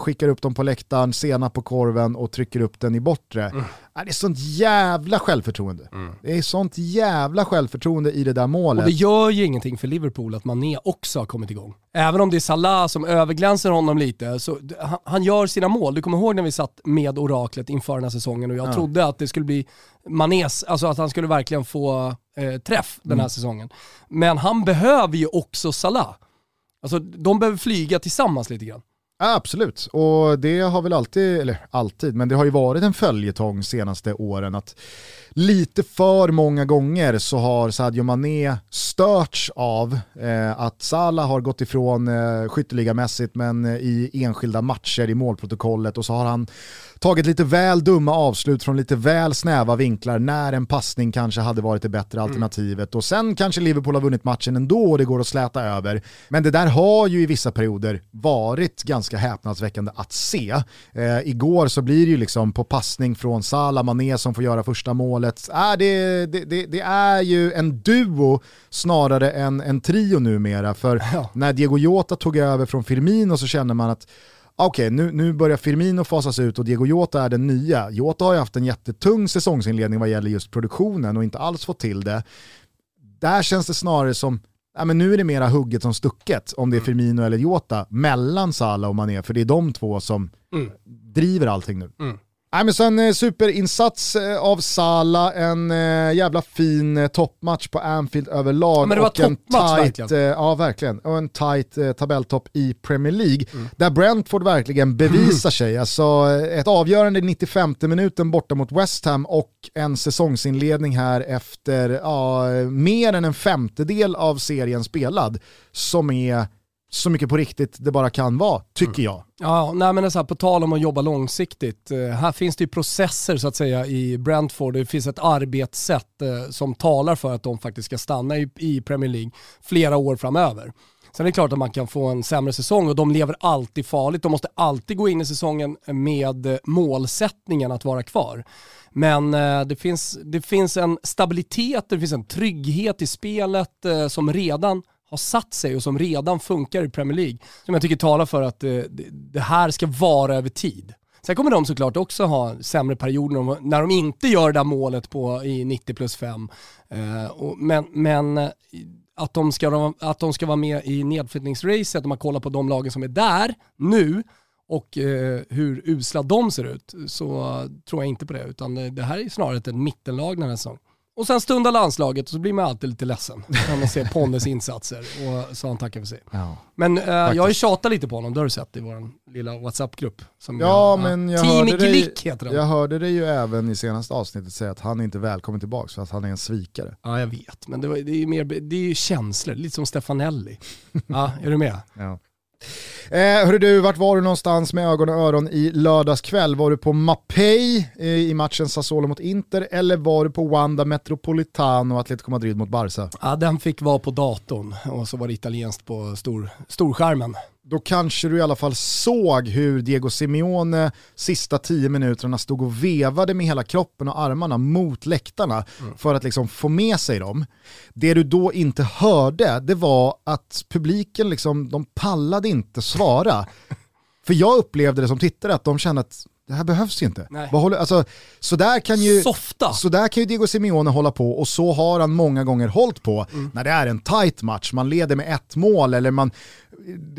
skickar upp dem på läktaren, sena på korven och trycker upp den i bortre. Mm. Ja, Det är sånt jävla självförtroende. Det är sånt jävla självförtroende i det där målet. Och det gör ju ingenting för Liverpool att Mané också har kommit igång. Även om det är Salah som överglänser honom lite, så han, gör sina mål. Du kommer ihåg när vi satt med oraklet inför den här säsongen och jag trodde att det skulle bli Manés, alltså att han skulle verkligen få eh, träff den här säsongen. Men han behöver ju också Salah. Alltså de behöver flyga tillsammans lite grann. Ja, absolut, och det har väl alltid, eller alltid, men det har ju varit en följetong senaste åren att lite för många gånger så har Sadio Mané störts av eh, att Salah har gått ifrån eh, skytteligamässigt men eh, i enskilda matcher i målprotokollet och så har han tagit lite väl dumma avslut från lite väl snäva vinklar när en passning kanske hade varit det bättre alternativet och sen kanske Liverpool har vunnit matchen ändå och det går att släta över. Men det där har ju i vissa perioder varit ganska ganska häpnadsväckande att se. Eh, igår så blir det ju liksom på passning från Salah, Mané som får göra första målet. Äh, det, det, det, är ju en duo snarare än en trio numera. För Ja. när Diego Jota tog över från Firmino så känner man att okej, nu, nu börjar Firmino fasas ut och Diego Jota är den nya. Jota har ju haft en jättetung säsongsinledning vad gäller just produktionen och inte alls fått till det. Där känns det snarare som, ja, men nu är det mera hugget som stucket om det är Firmino eller Jota mellan Salah och Mané, för det är de två som Mm. driver allting nu. Mm. Nej, men så en eh, superinsats eh, av Salah, en eh, jävla fin toppmatch på Anfield överlag. Ja, men det var och en tight, verkligen. Ja, verkligen. Och en tight eh, tabelltopp i Premier League. Mm. Där Brentford verkligen bevisar sig. Alltså ett avgörande i 95 minuten borta mot West Ham och en säsongsinledning här efter ja, mer än en femtedel av serien spelad. Som är så mycket på riktigt det bara kan vara, tycker jag. Ja, nej men det är så här, på tal om att jobba långsiktigt. Eh, här finns det ju processer så att säga i Brentford. Det finns ett arbetssätt eh, som talar för att de faktiskt ska stanna i, Premier League flera år framöver. Sen är det klart att man kan få en sämre säsong och de lever alltid farligt. De måste alltid gå in i säsongen med eh, målsättningen att vara kvar. Men det, finns, det finns en stabilitet, det finns en trygghet i spelet som redan har satt sig och som redan funkar i Premier League. Som jag tycker talar för att eh, det, det här ska vara över tid. Sen kommer de såklart också ha sämre perioder när de- inte gör det där målet på, i 90 plus 5. Eh, men men eh, att, de ska, att de ska vara med i nedflyttningsracet, om man kollar på de lagen som är där nu och eh, hur usla de ser ut, så tror jag inte på det. Utan det, det här är snarare ett mittenlag den här säsongen. Och sen stundar landslaget och så blir man alltid lite ledsen när man ser Ponnes insatser och så han tackar för sig. Men eh, jag har ju tjatat lite på honom, det har du sett i vår lilla WhatsApp-grupp. Ja, jag- men jag Team hörde, dig, heter den. jag hörde dig ju även i senaste avsnittet säga att han är inte är välkommen tillbaka för att han är en svikare. Ja, jag vet. Men det, var, det är ju mer, det är ju känslor, lite som Stefanelli. Ja, är du med? Ja. Eh, hörru du, vart var du någonstans med ögon och öron i lördags kväll? Var du på Mapei eh, i matchen Sassuolo mot Inter eller var du på Wanda Metropolitano och Atletico Madrid mot Barca? Ja, den fick vara på datorn och så var det italienskt på stor, storskärmen. Då kanske du i alla fall såg hur Diego Simeone sista tio minuterna stod och vevade med hela kroppen och armarna mot läktarna för att liksom få med sig dem. Det du då inte hörde, det var att publiken liksom, de pallade inte svara. För jag upplevde det som tittare att de kände att det här behövs ju inte. Nej. Vad håller, alltså, så där kan ju... Softa! Så där kan ju Diego Simeone hålla på och så har han många gånger hållit på när det är en tight match, man leder med ett mål eller man,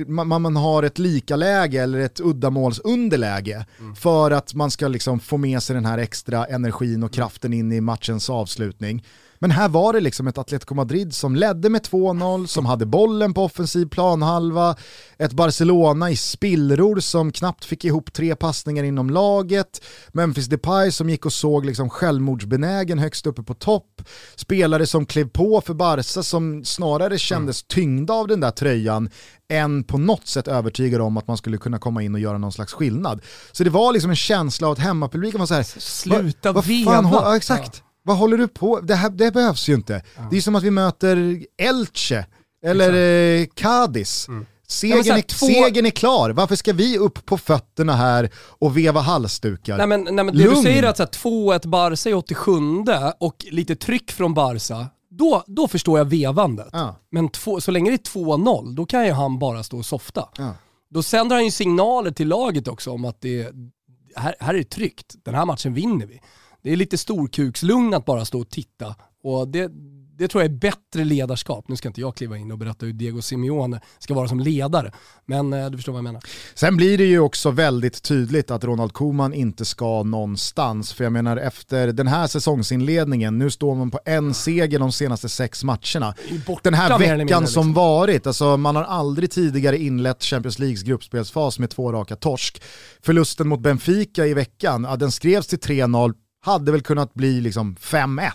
man, man har ett likaläge eller ett uddamålsunderläge för att man ska liksom få med sig den här extra energin och kraften in i matchens avslutning. Men här var det liksom ett Atletico Madrid som ledde med 2-0, som hade bollen på offensiv planhalva, ett Barcelona i spillror som knappt fick ihop tre passningar inom laget, Memphis Depay som gick och såg liksom självmordsbenägen högst uppe på topp, spelare som klev på för Barca som snarare kändes tyngda av den där tröjan än på något sätt övertygade om att man skulle kunna komma in och göra någon slags skillnad. Så det var liksom en känsla av att hemmapubliken var så här, Sluta vad, vad veva. fan, hå- ja, exakt. Vad håller du på Det här det behövs ju inte. Det är som att vi möter Elche eller eh, Cadiz. Ja, men Segern, här, är, två- segern är klar, varför ska vi upp på fötterna här och veva halsdukar? Nej men, nej, men det Lugn. du säger är att så här, 2-1 Barca i 87 och lite tryck från Barca, då, då förstår jag vevandet. Ja. Men två, så länge det är 2-0, då kan ju han bara stå och softa. Ja. Då sänder han ju signaler till laget också om att det, här, här är det tryggt, den här matchen vinner vi. Det är lite storkukslugn att bara stå och titta. Och det, det tror jag är bättre ledarskap. Nu ska inte jag kliva in och berätta hur Diego Simeone ska vara som ledare. Men eh, du förstår vad jag menar. Sen blir det ju också väldigt tydligt att Ronald Koeman inte ska någonstans. För jag menar efter den här säsongsinledningen, nu står man på en seger de senaste sex matcherna. Den här veckan mindre, som liksom. varit, alltså man har aldrig tidigare inlett Champions Leagues gruppspelsfas med två raka torsk. Förlusten mot Benfica i veckan, ja, den skrevs till 3-0 hade väl kunnat bli liksom 5-1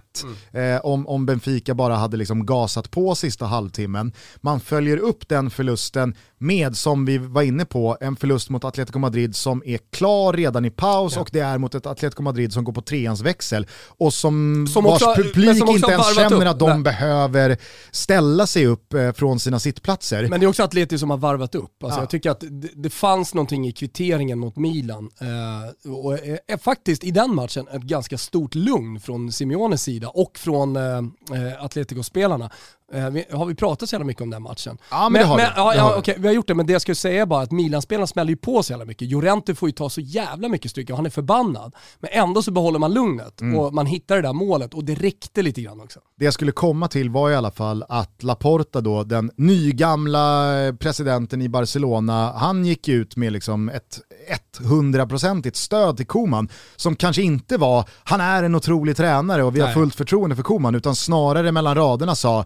eh, om, om Benfica bara hade liksom gasat på sista halvtimmen. Man följer upp den förlusten med, som vi var inne på, en förlust mot Atletico Madrid som är klar redan i paus Ja. och det är mot ett Atletico Madrid som går på treans växel och som, Som vars också- men publik som inte ens känner upp. att de Nej. behöver ställa sig upp eh, från sina sittplatser. Men det är också Atleti som har varvat upp. Alltså Ja. Jag tycker att det, det fanns någonting i kvitteringen mot Milan. Eh, och är faktiskt i den matchen ett ganska stort lugn från Simeones sida och från eh, eh Atletico-spelarna. Eh, har vi pratat så jävla mycket om den matchen? Ja, men det har vi. Ja, har ja, okej, vi har gjort det, men det jag skulle säga är bara att Milan-spelarna smäller ju på så jävla mycket. Llorente får ju ta så jävla mycket stryk och han är förbannad. Men ändå så behåller man lugnet Mm. och man hittar det där målet och det räckte lite grann också. Det jag skulle komma till var i alla fall att Laporta då, den nygamla presidenten i Barcelona, han gick ut med liksom ett 100-procentigt stöd till Koman som kanske inte var, han är en otrolig tränare och vi har Nej. fullt förtroende för Koman, utan snarare mellan raderna sa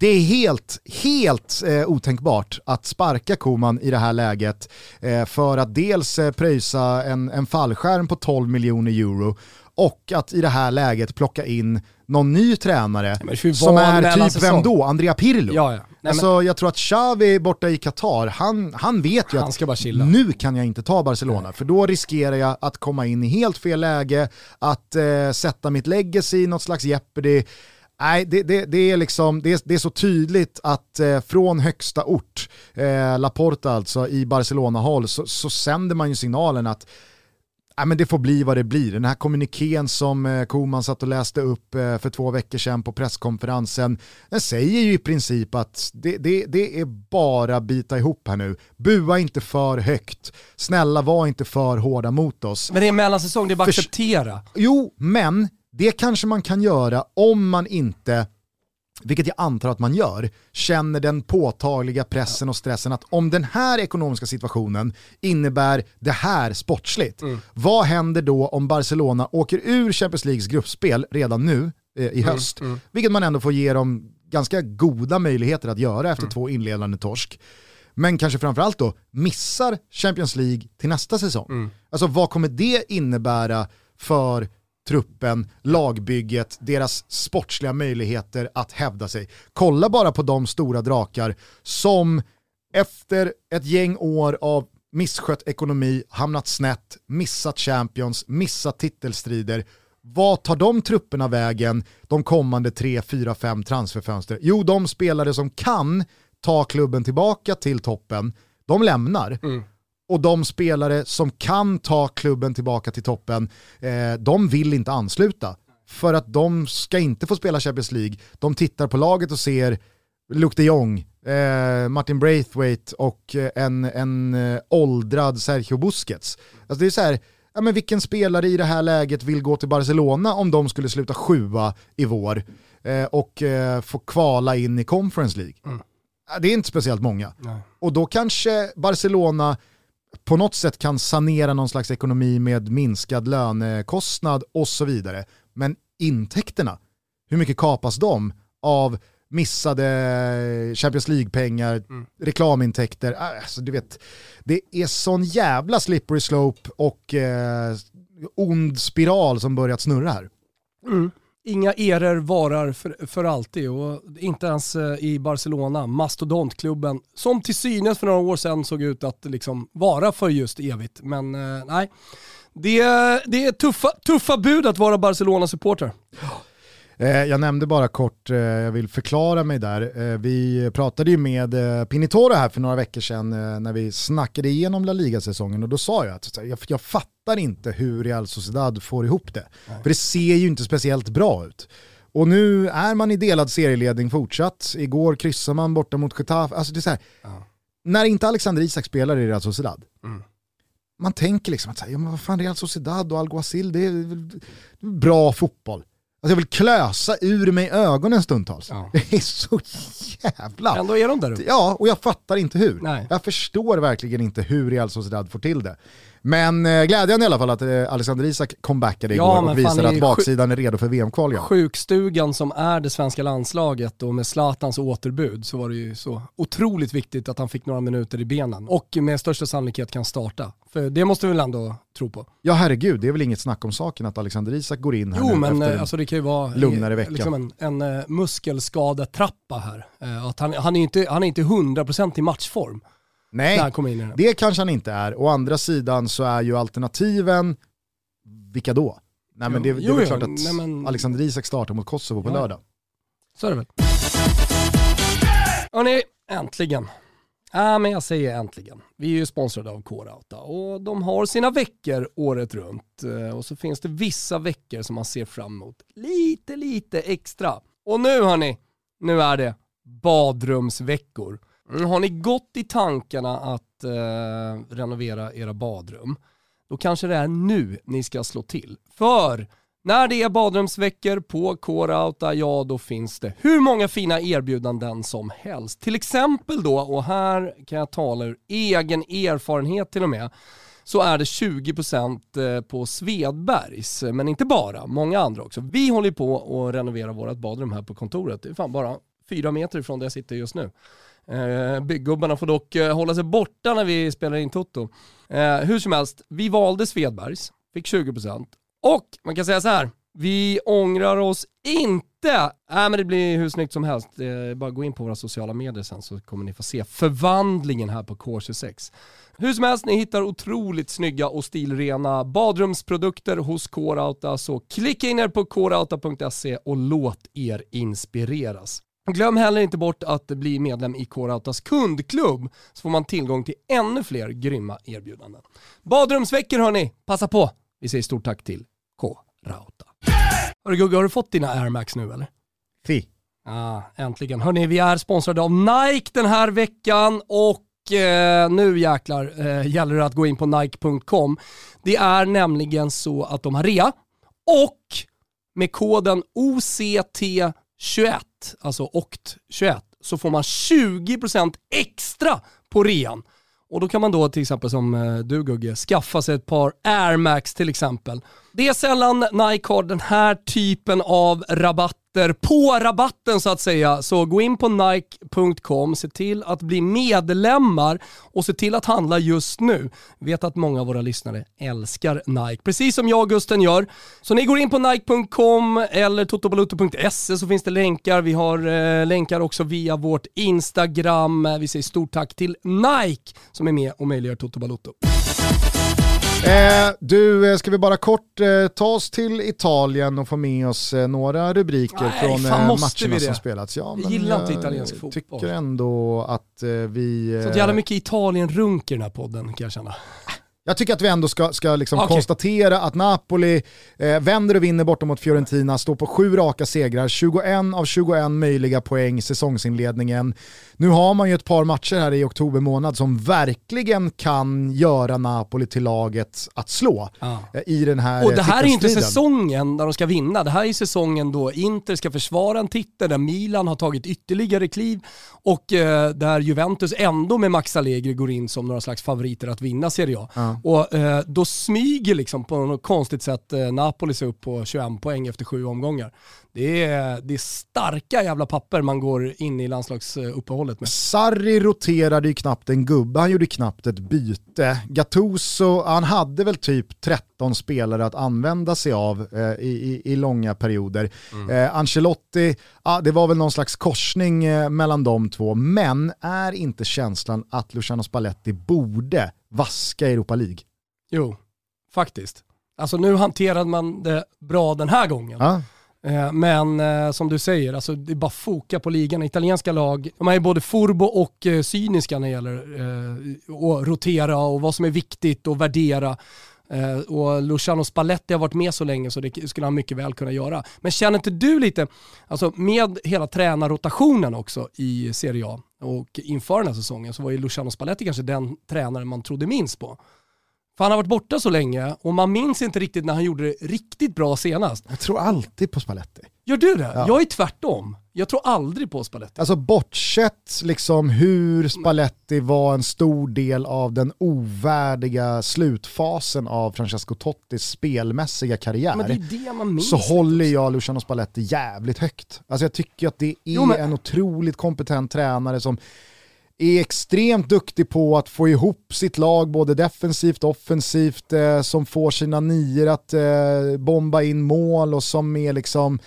det är helt, helt eh, otänkbart att sparka Koman i det här läget eh, för att dels eh, pröjsa en, en fallskärm på 12 miljoner euro och att i det här läget plocka in någon ny tränare men som är typ vem då? Andrea Pirlo? Ja, ja. Nej, men- alltså, jag tror att Xavi borta i Qatar, han, han vet ju Han att nu kan jag inte ta Barcelona, för då riskerar jag att komma in i helt fel läge, att eh, sätta mitt legacy i något slags jeopardy. Nej, det, det, det, är liksom, det, är, det är så tydligt att eh, från högsta ort, eh, Laporta alltså, i Barcelona-håll, så, så sänder man ju signalen att Nej, men det får bli vad det blir. Den här kommunikén som eh, Koman satt och läste upp eh, för två veckor sedan på presskonferensen, den säger ju i princip att det, det, det är bara bita ihop här nu. Bua inte för högt. Snälla var inte för hårda mot oss. Men det är mellansäsong, det är bara att Förs- acceptera. Jo, men det kanske man kan göra om man inte vilket jag antar att man gör, känner den påtagliga pressen och stressen att om den här ekonomiska situationen innebär det här sportsligt, vad händer då om Barcelona åker ur Champions Leagues gruppspel redan nu eh, i höst, vilket man ändå får ge dem ganska goda möjligheter att göra efter två inledande torsk. Men kanske framförallt då missar Champions League till nästa säsong. Alltså vad kommer det innebära för truppen, lagbygget, deras sportsliga möjligheter att hävda sig. Kolla bara på de stora drakar som efter ett gäng år av misskött ekonomi, hamnat snett, missat Champions, missat titelstrider. Vad tar de trupperna vägen de kommande 3, 4, 5 transferfönster? Jo, de spelare som kan ta klubben tillbaka till toppen, de lämnar. Mm. Och de spelare som kan ta klubben tillbaka till toppen, eh, de vill inte ansluta. För att de ska inte få spela Champions League. De tittar på laget och ser Luke de Jong, eh, Martin Braithwaite och eh, en, en eh, åldrad Sergio Busquets. Alltså det är så här, ja, men vilken spelare i det här läget vill gå till Barcelona om de skulle sluta sjua i vår eh, och eh, få kvala in i Conference League? Ja, Det är inte speciellt många. Och då kanske Barcelona på något sätt kan sanera någon slags ekonomi med minskad lönekostnad och så vidare. Men intäkterna, hur mycket kapas de av missade Champions League-pengar, reklamintäkter? Alltså, du vet, det är sån jävla slippery slope och eh, ond spiral som börjat snurra här. Inga eror varar för, för alltid och inte ens eh, i Barcelona, mastodontklubben, som till synes för några år sedan såg ut att liksom vara för just evigt. Men eh, nej, det, det är tuffa, tuffa bud att vara Barcelona-supporter. Eh, jag nämnde bara kort, eh, jag vill förklara mig där. Eh, vi pratade ju med Pinitoro här för några veckor sedan när vi snackade igenom La Liga-säsongen och då sa jag att jag, fattar inte hur Real Sociedad får ihop det. För det ser ju inte speciellt bra ut. Och nu är man i delad serieledning fortsatt. Igår kryssar man borta mot Getafe. Alltså det är så här, När inte Alexander Isak spelar i Real Sociedad, man tänker liksom att så här, ja, men vad fan Real Sociedad och Alguacil, det är bra fotboll. Alltså jag vill klösa ur mig ögonen stundtals. Ja. Det är så jävla... Ändå är de där uppe. Ja, och jag fattar inte hur. Nej. Jag förstår verkligen inte hur Real Sociedad får till det. Men eh, glädjande i alla fall att eh, Alexander Isak comebackade Ja, igår men och visade att baksidan är redo för VM-kval sjukstugan som är det svenska landslaget och med Zlatans återbud så var det ju så otroligt viktigt att han fick några minuter i benen och med största sannolikhet kan starta. För det måste vi väl ändå tro på. Ja herregud, det är väl inget snack om saken att Alexander Isak går in här Jo nu men efter eh, alltså det kan ju vara lugnare vecka. Liksom en, en eh, muskelskadetrappa här. Eh, Att han, han är inte, han är inte 100% i matchform Nej, det kanske han inte är. Å andra sidan så är ju alternativen, vilka då? Nej men det, det är väl klart att nej, men- Alexander Isak startar mot Kosovo på Ja. lördag. Så är det väl. Hörni, äntligen. Ja, men jag säger äntligen. Vi är ju sponsrade av K-Rauta och de har sina veckor året runt. Eh, Och så finns det vissa veckor som man ser fram emot lite, lite extra. Och nu hörni, nu är det badrumsveckor. Har ni gått i tankarna att eh, renovera era badrum, då kanske det är nu ni ska slå till. För när det är badrumsveckor på K-Rauta, ja då finns det hur många fina erbjudanden som helst. Till exempel då, och här kan jag tala ur egen erfarenhet till och med, så är det 20% eh, på Svedbergs, men inte bara, många andra också. Vi håller på att renovera vårt badrum här på kontoret. Det är fan bara fyra meter ifrån där jag sitter just nu. Eh, byggubbarna Bygggubbarna får dock eh, hålla sig borta när vi spelar in Toto. Eh, hur som helst, vi valde Svedbergs, fick 20% och man kan säga så här, vi ångrar oss inte. Nej men det blir hur snyggt som helst. Bara gå in på våra sociala medier sen så kommer ni få se förvandlingen här på K26. Hur som helst, ni hittar otroligt snygga och stilrena badrumsprodukter hos K-Rauta, så klicka in er på krauta.se och låt er inspireras. Glöm heller inte bort att bli medlem i K-Rautas kundklubb så får man tillgång till ännu fler grymma erbjudanden. Badrumsveckor hörni, passa på! Vi säger stort tack till K-Rauta. Hörru Gugge, har du fått dina Air Max nu eller? Fi. Ah, äntligen. Hörni, vi är sponsrade av Nike den här veckan och eh, nu jäklar eh, gäller det att gå in på nike.com. Det är nämligen så att de har rea och med koden OCT21, alltså OCT21, så får man 20% extra på rean. Och då kan man då till exempel som eh, du Gugge, skaffa sig ett par Air Max till exempel. Det är sällan Nike har den här typen av rabatt rabatter på rabatten så att säga. Så gå in på nike.com, se till att bli medlemmar och se till att handla just nu. Jag vet att många av våra lyssnare älskar Nike, precis som jag och Gusten gör. Så ni går in på nike.com eller totobaluto.se så finns det länkar. Vi har eh, länkar också via vårt Instagram. Vi säger stort tack till Nike som är med och möjliggör Toto Balotto. Eh, du, eh, ska vi bara kort eh, ta oss till Italien och få med oss eh, några rubriker Nej, från eh, matcherna som spelats? Ja, Jag men gillar inte jag italiensk fotboll. tycker ändå att eh, vi... Så eh, jävla mycket Italien-runk i den här podden kan jag känna. Jag tycker att vi ändå ska, ska liksom Okej. konstatera att Napoli eh, vänder och vinner borta mot Fiorentina, står på sju raka segrar, 21 av 21 möjliga poäng säsongsinledningen. Nu har man ju ett par matcher här i oktober månad som verkligen kan göra Napoli till laget att slå Ja. eh, i den här Och det här är ju inte säsongen där de ska vinna. Det här är säsongen då Inter ska försvara en titel, där Milan har tagit ytterligare kliv och eh, där Juventus ändå med Max Allegri går in som några slags favoriter att vinna Serie A. Och eh, då smyger liksom på något konstigt sätt eh, Napoli sig upp på 21 poäng efter sju omgångar. Det är, det är starka jävla papper man går in i landslagsuppehållet med. Sarri roterade ju knappt en gubbe, han gjorde knappt ett byte. Gattuso, han hade väl typ 13 spelare att använda sig av eh, i, i, i långa perioder. Eh, Ancelotti, ah, det var väl någon slags korsning eh, mellan de två, men är inte känslan att Luciano Spalletti borde vaska Europa League? Jo, faktiskt. Alltså nu hanterade man det bra den här gången. Ja. Eh, men eh, som du säger, alltså, det är bara foka på ligan. Italienska lag, de är både furbo och eh, cyniska när det gäller att rotera och vad som är viktigt och värdera. Och Luciano Spalletti har varit med så länge så det skulle han mycket väl kunna göra. Men känner inte du lite, alltså med hela tränarrotationen också i Serie A och inför den här säsongen så var ju Luciano Spalletti kanske den tränare man trodde minst på. För han har varit borta så länge och man minns inte riktigt när han gjorde det riktigt bra senast. Jag tror alltid på Spalletti. Gör du det? Ja. Jag är tvärtom. Jag tror aldrig på Spalletti. Alltså bortsett liksom hur Spalletti var en stor del av den ovärdiga slutfasen av Francesco Tottis spelmässiga karriär. Men det är det man minns. så håller jag Luciano Spalletti jävligt högt. Alltså jag tycker att det är Jo, men- en otroligt kompetent tränare som är extremt duktig på att få ihop sitt lag både defensivt och offensivt, eh, som får sina nior att eh, bomba in mål och som är liksom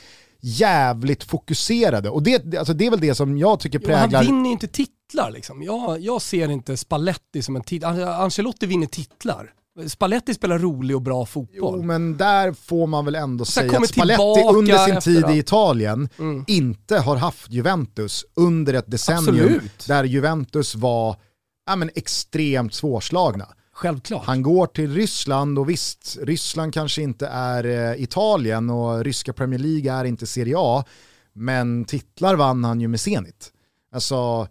jävligt fokuserade. Och det, alltså det är väl det som jag tycker Jo, han präglar... vinner ju inte titlar liksom. Jag, jag ser inte Spalletti som en titel. Ancelotti vinner titlar. Spalletti spelar rolig och bra fotboll. Jo men där får man väl ändå säga att Spalletti under sin tid allt. i Italien Mm. inte har haft Juventus under ett decennium Absolut. där Juventus var ja, men extremt svårslagna. Självklart. Han går till Ryssland och visst, Ryssland kanske inte är eh, Italien och ryska Premier League är inte Serie A, men titlar vann han ju med Zenit. Alltså,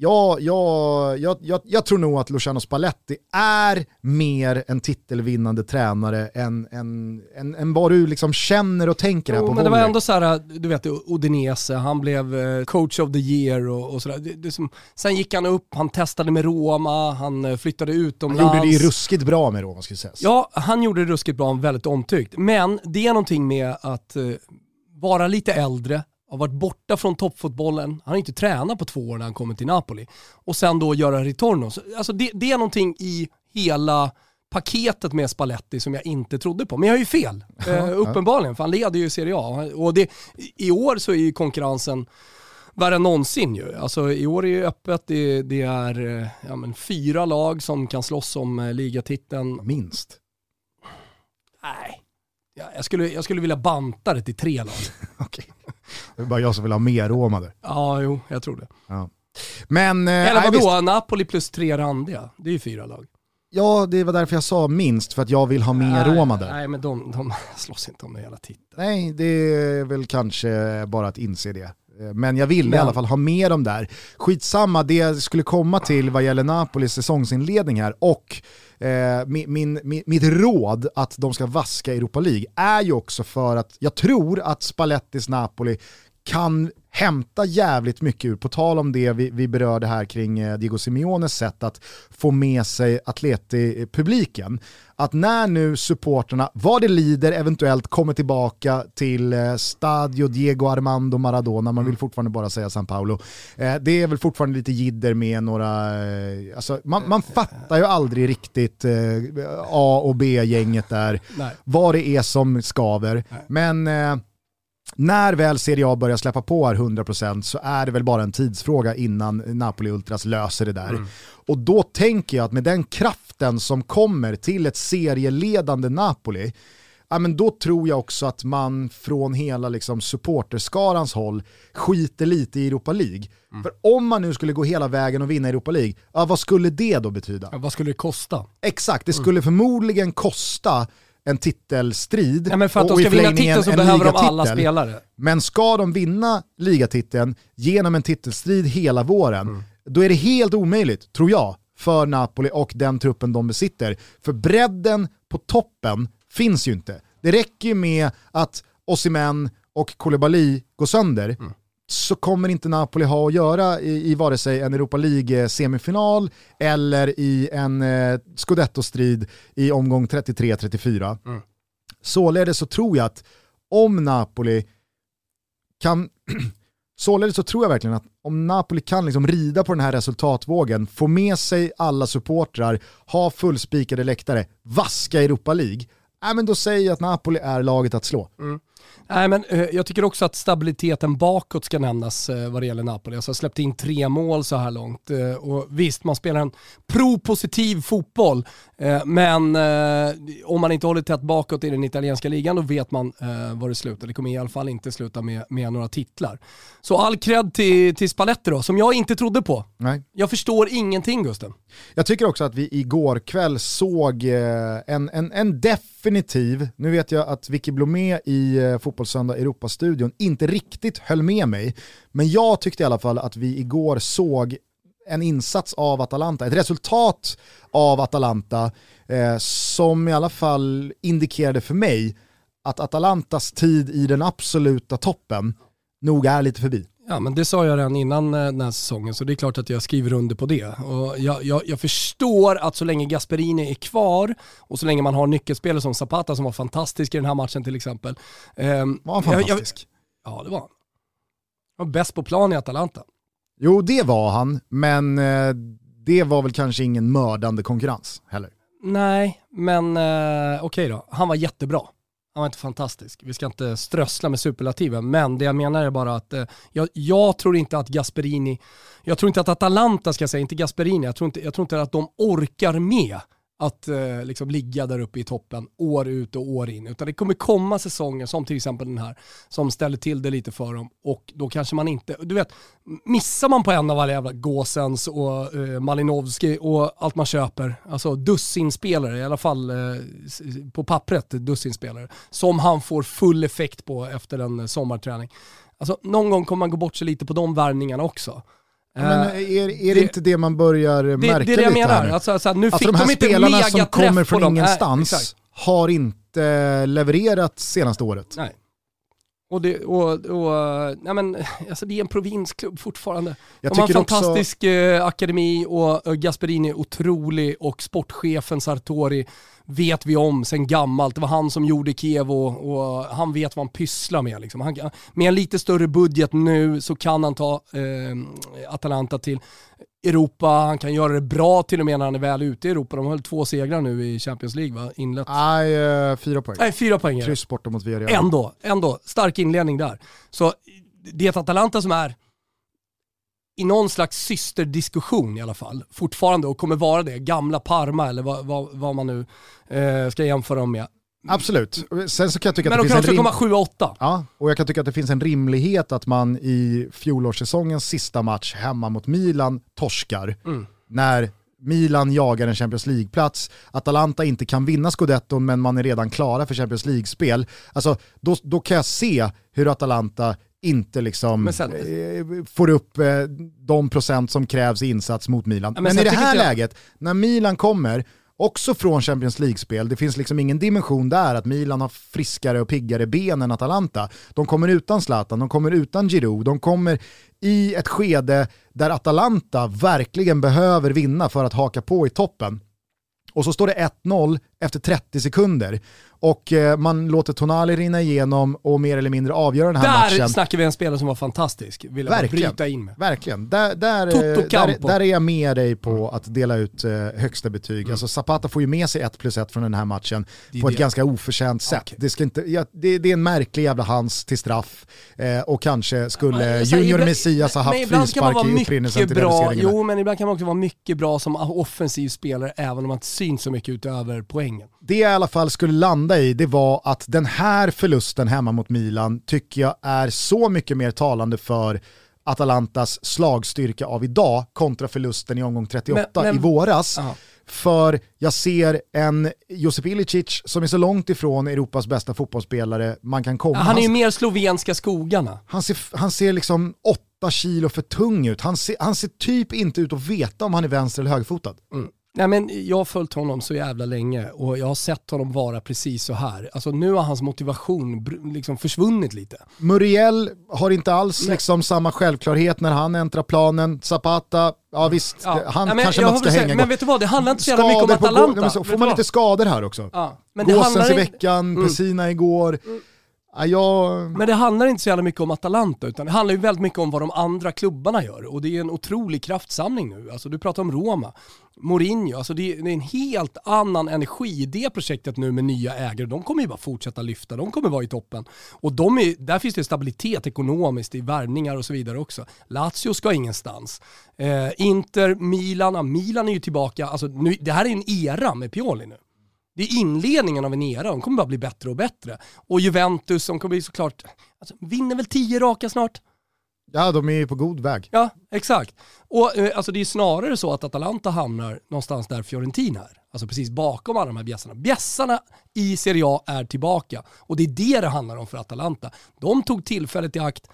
jag, jag, jag, jag, jag tror nog att Luciano Spalletti är mer en titelvinnande tränare än, än, än, än vad du liksom känner och tänker här Jo, på men det var ändå så här, du vet Udinese, han blev eh, coach of the year och, och sådär. Sen gick han upp, han testade med Roma, han eh, flyttade Han utomlands. gjorde det ruskigt bra med Roma ska sägas. Ja, han gjorde det ruskigt bra, väldigt omtyckt. Men det är någonting med att eh, vara lite äldre, har varit borta från toppfotbollen, han har inte tränat på två år när han kommer till Napoli. Och sen då göra ritorno. Så, Alltså det, det är någonting i hela paketet med Spalletti som jag inte trodde på. Men jag har ju fel, eh, uppenbarligen, för han leder ju Serie A. Och det, i år så är ju konkurrensen värre än någonsin ju. Alltså i år är ju öppet, det, det är eh, ja, men fyra lag som kan slåss om eh, ligatiteln. Minst. Nej. Ja, jag, skulle, jag skulle vilja banta det till tre lag. Okej. Det är bara jag som vill ha mer Roma där. Ja, jo, jag tror det. Ja. Men, eh, Eller vadå, visst. Napoli plus tre randiga. Det är ju fyra lag. Ja, det var därför jag sa minst, för att jag vill ha mer nej, Roma där. Nej, men de, de slåss inte om det hela titeln. Nej, det är väl kanske bara att inse det. Eh, Men jag vill i alla fall ha med dem där. Skitsamma, det jag skulle komma till vad gäller Napolis säsongsinledning här och eh, min, min, min, mitt råd att de ska vaska Europa League är ju också för att jag tror att Spallettis Napoli kan hämta jävligt mycket ur, på tal om det vi, vi berörde här kring eh, Diego Simeones sätt att få med sig Atleti-publiken. Att när nu supporterna, vad det lider, eventuellt kommer tillbaka till eh, Stadio Diego Armando Maradona, man vill fortfarande bara säga San Paolo. Eh, det är väl fortfarande lite jidder med några, alltså, man, man fattar ju aldrig riktigt A och B-gänget där, Nej. vad det är som skaver. Men eh, när väl Serie A börjar släppa på här 100% så är det väl bara en tidsfråga innan Napoli Ultras löser det där. Och då tänker jag att med den kraften som kommer till ett serieledande Napoli, ja, men då tror jag också att man från hela liksom, supporterskarans håll skiter lite i Europa League. För om man nu skulle gå hela vägen och vinna Europa League, ja, vad skulle det då betyda? Ja, vad skulle det kosta? Exakt, det skulle förmodligen kosta en titelstrid Ja, men för att och de i ska vinna titeln så behöver de alla spelare. Men ska de vinna ligatiteln genom en titelstrid hela våren, Mm. då är det helt omöjligt, tror jag, för Napoli och den truppen de besitter. För bredden på toppen finns ju inte. Det räcker ju med att Osimhen och Koulibaly går sönder, Mm. Så kommer inte Napoli ha att göra i, i vare sig en Europa League-semifinal eller i en eh, scudetto-strid i omgång 33-34. Mm. Således så tror jag att om Napoli kan, således så tror jag verkligen att om Napoli kan liksom rida på den här resultatvågen, få med sig alla supportrar, ha fullspikade läktare, vaska Europa League, äh, men då säger jag att Napoli är laget att slå. Nej, men eh, jag tycker också att stabiliteten bakåt ska nämnas eh, vad det gäller Napoli. Alltså släppt in tre mål så här långt. Eh, och visst, man spelar en pro-positiv fotboll, men om man inte håller tätt bakåt i den italienska ligan då vet man var det slutar. Det kommer i alla fall inte sluta med, med några titlar. Så all cred till, till Spalletti då, som jag inte trodde på. Nej. Jag förstår ingenting Gusten. Jag tycker också att vi igår kväll såg en, en, en definitiv, nu vet jag att Vicky Blomé i eh, Fotbollssöndag Europastudion inte riktigt höll med mig, men jag tyckte i alla fall att vi igår såg en insats av Atalanta, ett resultat av Atalanta eh, som i alla fall indikerade för mig att Atalantas tid i den absoluta toppen nog är lite förbi. Ja men det sa jag redan innan eh, den här säsongen så det är klart att jag skriver under på det. Och jag, jag, jag förstår att så länge Gasperini är kvar och så länge man har nyckelspelare som Zapata som var fantastisk i den här matchen till exempel. ehm, Var han jag- jag- fantastisk? ja det var han. Han var bäst på plan i Atalanta. Jo, det var han, men eh, det var väl kanske ingen mördande konkurrens heller. Nej, men eh, okej då. Han var jättebra. Han var inte fantastisk. Vi ska inte strössla med superlativen, men det jag menar är bara att eh, jag, jag tror inte att Gasperini, jag tror inte att Atalanta ska jag säga, inte Gasperini, jag tror inte, jag tror inte att de orkar med att eh, liksom ligga där uppe i toppen år ut och år in. Utan det kommer komma säsonger som till exempel den här som ställer till det lite för dem och då kanske man inte, du vet, missar man på en av alla jävla Gåsens och eh, Malinowski och allt man köper, alltså dussinspelare, i alla fall eh, på pappret dussinspelare, som han får full effekt på efter en eh, sommarträning. Alltså någon gång kommer man gå bort sig lite på de värvningarna också. Men Eh, är, är det, inte det man börjar det, märka det är det jag lite här menar. nu? Alltså, alltså, nu Alltså fick de här de inte spelarna som megaträff kommer på från. Nej, ingenstans exakt. har inte levererat senaste året. Nej. Och det, och, och, nej men, alltså det är en provinsklubb fortfarande. Jag De har en också- fantastisk eh, akademi och eh, Gasperini är otrolig och sportchefen Sartori vet vi om sen gammalt. Det var han som gjorde Kiev och, och han vet vad han pysslar med. Liksom. Han, med en lite större budget nu så kan han ta eh, Atalanta till Europa, han kan göra det bra till och med när han är väl ute i Europa. De har väl två segrar nu i Champions League va? Inlett. Nej, eh, fyra poäng. Nej, fyra poäng. Kryss borta mot Villarreal. Ändå, ändå. Stark inledning där. Så det är Atalanta som är i någon slags systerdiskussion i alla fall, fortfarande och kommer vara det. Gamla Parma eller vad, vad, vad man nu eh, ska jämföra dem med. Absolut. Sen så kan jag tycka Men att de det kan finns en också rim... komma 7-8. Ja, och jag kan tycka att det finns en rimlighet att man i fjolårssäsongens sista match hemma mot Milan torskar. Mm. När Milan jagar en Champions League-plats, Atalanta inte kan vinna scudetton men man är redan klara för Champions League-spel. Alltså, då, då kan jag se hur Atalanta inte liksom eh, får upp eh, de procent som krävs i insats mot Milan. Men men i det här jag- läget, när Milan kommer, också från Champions League-spel, det finns liksom ingen dimension där att Milan har friskare och piggare ben än Atalanta. De kommer utan Zlatan, de kommer utan Giroud, de kommer i ett skede där Atalanta verkligen behöver vinna för att haka på i toppen. Och så står det 1-0 efter 30 sekunder och eh, man låter Tonali rinna igenom och mer eller mindre avgöra den här Där matchen. snackar vi en spelare som var fantastisk, vill jag Verkligen. bryta in med. Verkligen. Där, där, eh, där, där är jag med dig på att dela ut eh, högsta betyg. Alltså Zapata får ju med sig 1 plus 1 från den här matchen på ett det. ganska oförtjänt sätt. Det, ska inte, ja, det, det är en märklig jävla hans till straff eh, och kanske skulle här, Junior ibland- Messias ha haft frispark i upprinnelsen till bra. Jo, men ibland kan man också vara mycket bra som offensiv spelare även om man inte syns så mycket utöver poängen. Det jag i alla fall skulle landa i, det var att den här förlusten hemma mot Milan tycker jag är så mycket mer talande för Atalantas slagstyrka av idag kontra förlusten i omgång 38 Men- men- i våras. Ja. För jag ser en Josip Ilicic som är så långt ifrån Europas bästa fotbollsspelare man kan komma. Han är ju mer slovenska skogarna. han ser, han ser liksom åtta kilo för tung ut. Han ser, han ser typ inte ut att veta om han är vänster eller högerfotad. Nej men jag har följt honom så jävla länge och jag har sett honom vara precis så här. Alltså nu har hans motivation liksom försvunnit lite. Muriel har inte alls Nej. liksom samma självklarhet när han äntrar planen. Zapata, ja visst, Ja. han Ja, men kanske man ska hänga Men gott. vet du vad, det handlar inte så jävla mycket om på Atalanta. men så Vet får man lite skador här också. Ja, men Gåsens i veckan, Mm. Pessina igår. Ja, jag... Men det handlar inte så jävla mycket om Atalanta utan det handlar ju väldigt mycket om vad de andra klubbarna gör och det är en otrolig kraftsamling nu. Alltså du pratar om Roma, Mourinho, alltså det är, det är en helt annan energi i det projektet nu med nya ägare. De kommer ju bara fortsätta lyfta, de kommer vara i toppen. Och de är, där finns det stabilitet ekonomiskt i värvningar och så vidare också. Lazio ska ingenstans. Eh, Inter, Milan, Milan är ju tillbaka, alltså nu, det här är en era med Pioli nu. Det är inledningen av en era, de kommer bara bli bättre och bättre. Och Juventus, de kommer bli såklart, alltså, vinner väl tio raka snart? Ja, de är ju på god väg. Ja, exakt. Och eh, alltså det är snarare så att Atalanta hamnar någonstans där Fiorentina är. Alltså precis bakom alla de här bjässarna. Bjässarna i Serie A är tillbaka. Och det är det det handlar om för Atalanta. De tog tillfället i akt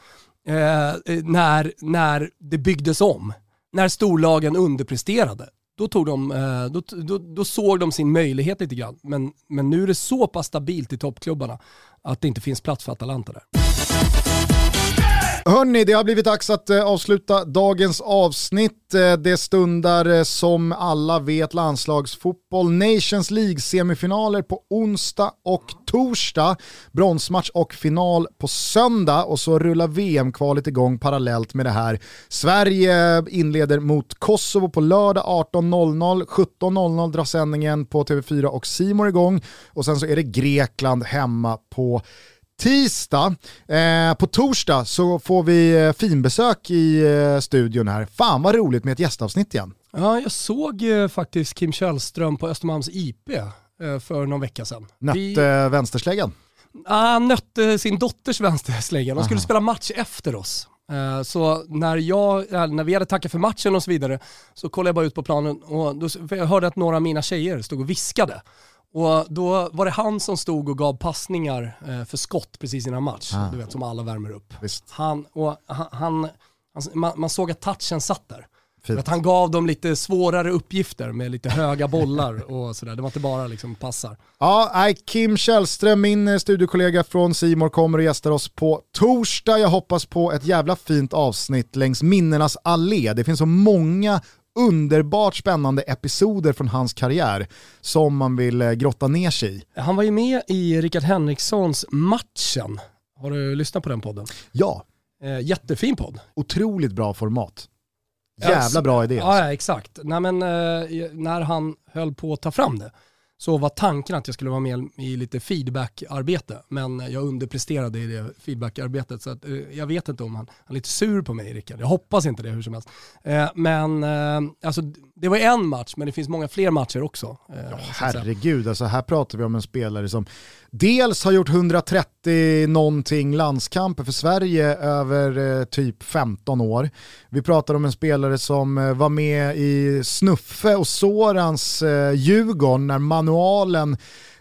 eh, eh, när, när det byggdes om. När storlagen underpresterade. Då, tog de, eh, då, då, då såg de sin möjlighet lite grann. Men, men nu är det så pass stabilt i toppklubbarna att det inte finns plats för Atalanta där. Hörni, det har blivit dags att eh, avsluta dagens avsnitt. Eh, det stundar eh, som alla vet landslagsfotboll, Nations League-semifinaler på onsdag och torsdag, bronsmatch och final på söndag och så rullar VM-kvalet igång parallellt med det här. Sverige inleder mot Kosovo på lördag 18.00, 17.00 drar sändningen på TV4 och Simor igång och sen så är det Grekland hemma på tisdag. Eh, på torsdag så får vi eh, finbesök i eh, studion här. Fan vad roligt med ett gästavsnitt igen. Ja, jag såg eh, faktiskt Kim Källström på Östermalms IP eh, för någon vecka sedan. Nötte Vi- vi... vänstersläggan. Ah, Han nötte sin dotters vänsterslägga. De skulle Aha. spela match efter oss. Eh, Så när, jag, eh, när vi hade tackat för matchen och så vidare så kollade jag bara ut på planen och då, för jag hörde att några av mina tjejer stod och viskade. Och då var det han som stod och gav passningar eh, för skott precis innan match. Ah. Du vet som alla värmer upp. Visst. Han, och han, han, han, man, man såg att touchen satt där. Fint. Att han gav dem lite svårare uppgifter med lite höga bollar och sådär. Det var inte bara liksom passar. Ja, Kim Källström, min eh, studiokollega från Simor kommer och gästar oss på torsdag. Jag hoppas på ett jävla fint avsnitt längs minnenas allé. Det finns så många underbart spännande episoder från hans karriär som man vill eh, grotta ner sig i. Han var ju med i Rickard Henrikssons Matchen. Har du lyssnat på den podden? Ja, Eh, jättefin podd. otroligt bra format. Jävla bra idé. Ja, Alltså. ja exakt. Nej, men, eh, när han höll på att ta fram det så var tanken att jag skulle vara med i lite feedback-arbete. Men jag underpresterade i det feedback-arbetet så att, eh, jag vet inte om han, han är lite sur på mig Rickard. Jag hoppas inte det hur som helst. Eh, men eh, alltså, det var en match men det finns många fler matcher också. eh, säga. Herregud, alltså här pratar vi om en spelare som dels har gjort 130 någonting landskamper för Sverige över eh, typ 15 år. Vi pratar om en spelare som eh, var med i Snuffe och Sorans eh, Djurgården när manualen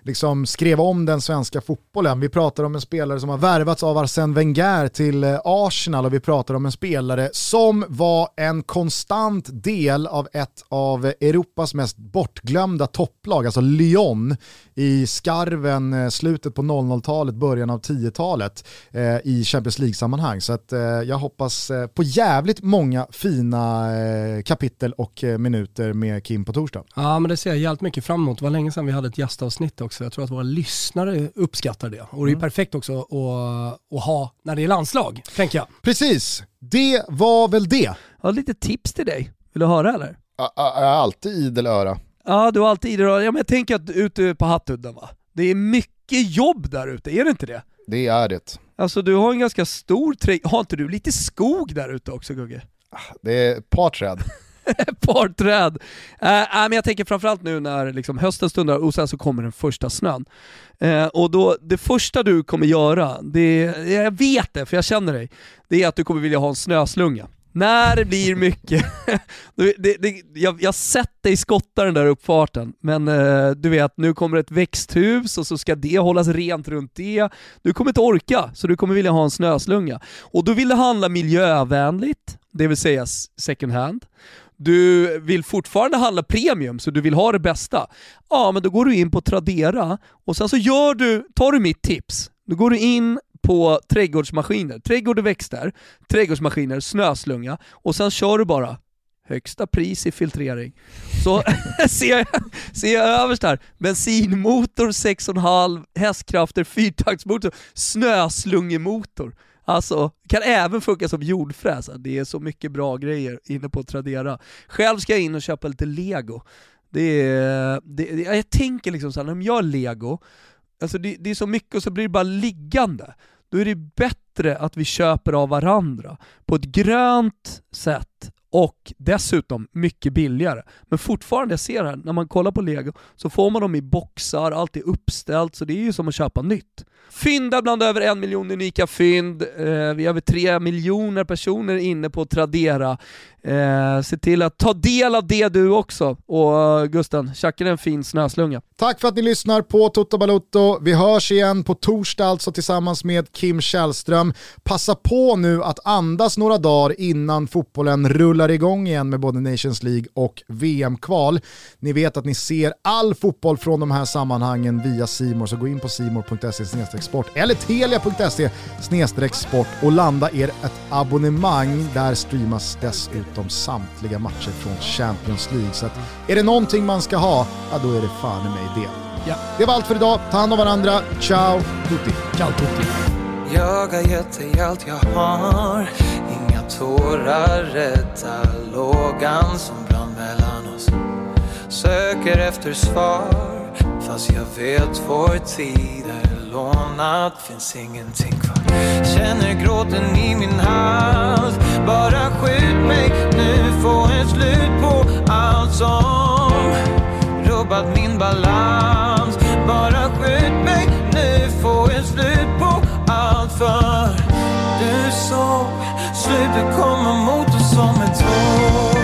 liksom skrev om den svenska fotbollen. Vi pratar om en spelare som har värvats av Arsène Wenger till eh, Arsenal och vi pratar om en spelare som var en konstant del av ett av Europas mest bortglömda topplag, alltså Lyon i skarven eh, slutet på 00-talet, början av 10-talet eh, i Champions League-sammanhang. Så att, eh, jag hoppas eh, på jävligt många fina eh, kapitel och minuter med Kim på torsdag. Ja men det ser jag jävligt mycket fram emot. Det var länge sedan vi hade ett gästavsnitt också. Jag tror att våra lyssnare uppskattar det. Och det är perfekt också att, att ha när det är landslag, tänker jag. Precis, det var väl det. Jag har lite tips till dig. Vill du höra eller? Jag är alltid idel öra. Ja, du har alltid idrott. Ja, men jag tänker att ute på Hattudden va, det är mycket jobb där ute, är det inte det? Det är det. Alltså du har en ganska stor trädgård, har inte du lite skog där ute också Gugge? Det är ett par träd. Ett par träd. Äh, eh, äh, eh, men jag tänker framförallt nu när liksom hösten stundar och sen så kommer den första snön. Äh, och då, det första du kommer göra, det, jag vet det för jag känner dig, det är att du kommer vilja ha en snöslunga. När det blir mycket, det, det, det, jag, jag har sett dig skotta den där uppfarten, men eh, du vet, nu kommer ett växthus och så ska det hållas rent runt det. Du kommer inte orka, så du kommer vilja ha en snöslunga. Och då vill du handla miljövänligt, det vill säga second hand. Du vill fortfarande handla premium, så du vill ha det bästa. Ja, men då går du in på Tradera och sen så gör du, tar du mitt tips. Då går du in på trädgårdsmaskiner, trädgård och växter, trädgårdsmaskiner, snöslunga och sen kör du bara högsta pris i filtrering. Så ser, jag, ser jag överst här, bensinmotor 6,5 hästkrafter, fyrtaktsmotor, snöslungemotor. Alltså, kan även funka som jordfräs. Det är så mycket bra grejer inne på Tradera. Själv ska jag in och köpa lite lego. Det är, det, jag tänker liksom såhär, när jag gör lego, alltså det, det är så mycket och så blir det bara liggande. Då är det bättre att vi köper av varandra på ett grönt sätt och dessutom mycket billigare. Men fortfarande, jag ser här, när man kollar på lego så får man dem i boxar, allt är uppställt, så det är ju som att köpa nytt. Fynda bland över en miljon unika fynd, eh, vi har över tre miljoner personer inne på Tradera. Eh, se till att ta del av det du också. Och Gusten, tjacka en fin snöslunga. Tack för att ni lyssnar på Toto Balotto. Vi hörs igen på torsdag alltså tillsammans med Kim Källström. Passa på nu att andas några dagar innan fotbollen rullar igång igen med både Nations League och VM-kval. Ni vet att ni ser all fotboll från de här sammanhangen via Simor så gå in på simor.se sport eller telia.se sport och landa er ett abonnemang. Där streamas dessutom samtliga matcher från Champions League. Så att är det någonting man ska ha, ja då är det fan i mig det. Ja. Det var allt för idag. Ta hand om varandra. Ciao tutti. Ciao tutti. Jag har gett dig allt jag har Inga tårar rädda lågan som brann mellan oss Söker efter svar Fast jag vet vår tid är förvånad, finns ingenting kvar. Känner gråten i min hals. Bara skjut mig nu, få ett slut på allt som rubbat min balans. Bara skjut mig nu, få ett slut på allt för du såg slutet komma mot oss som ett tåg.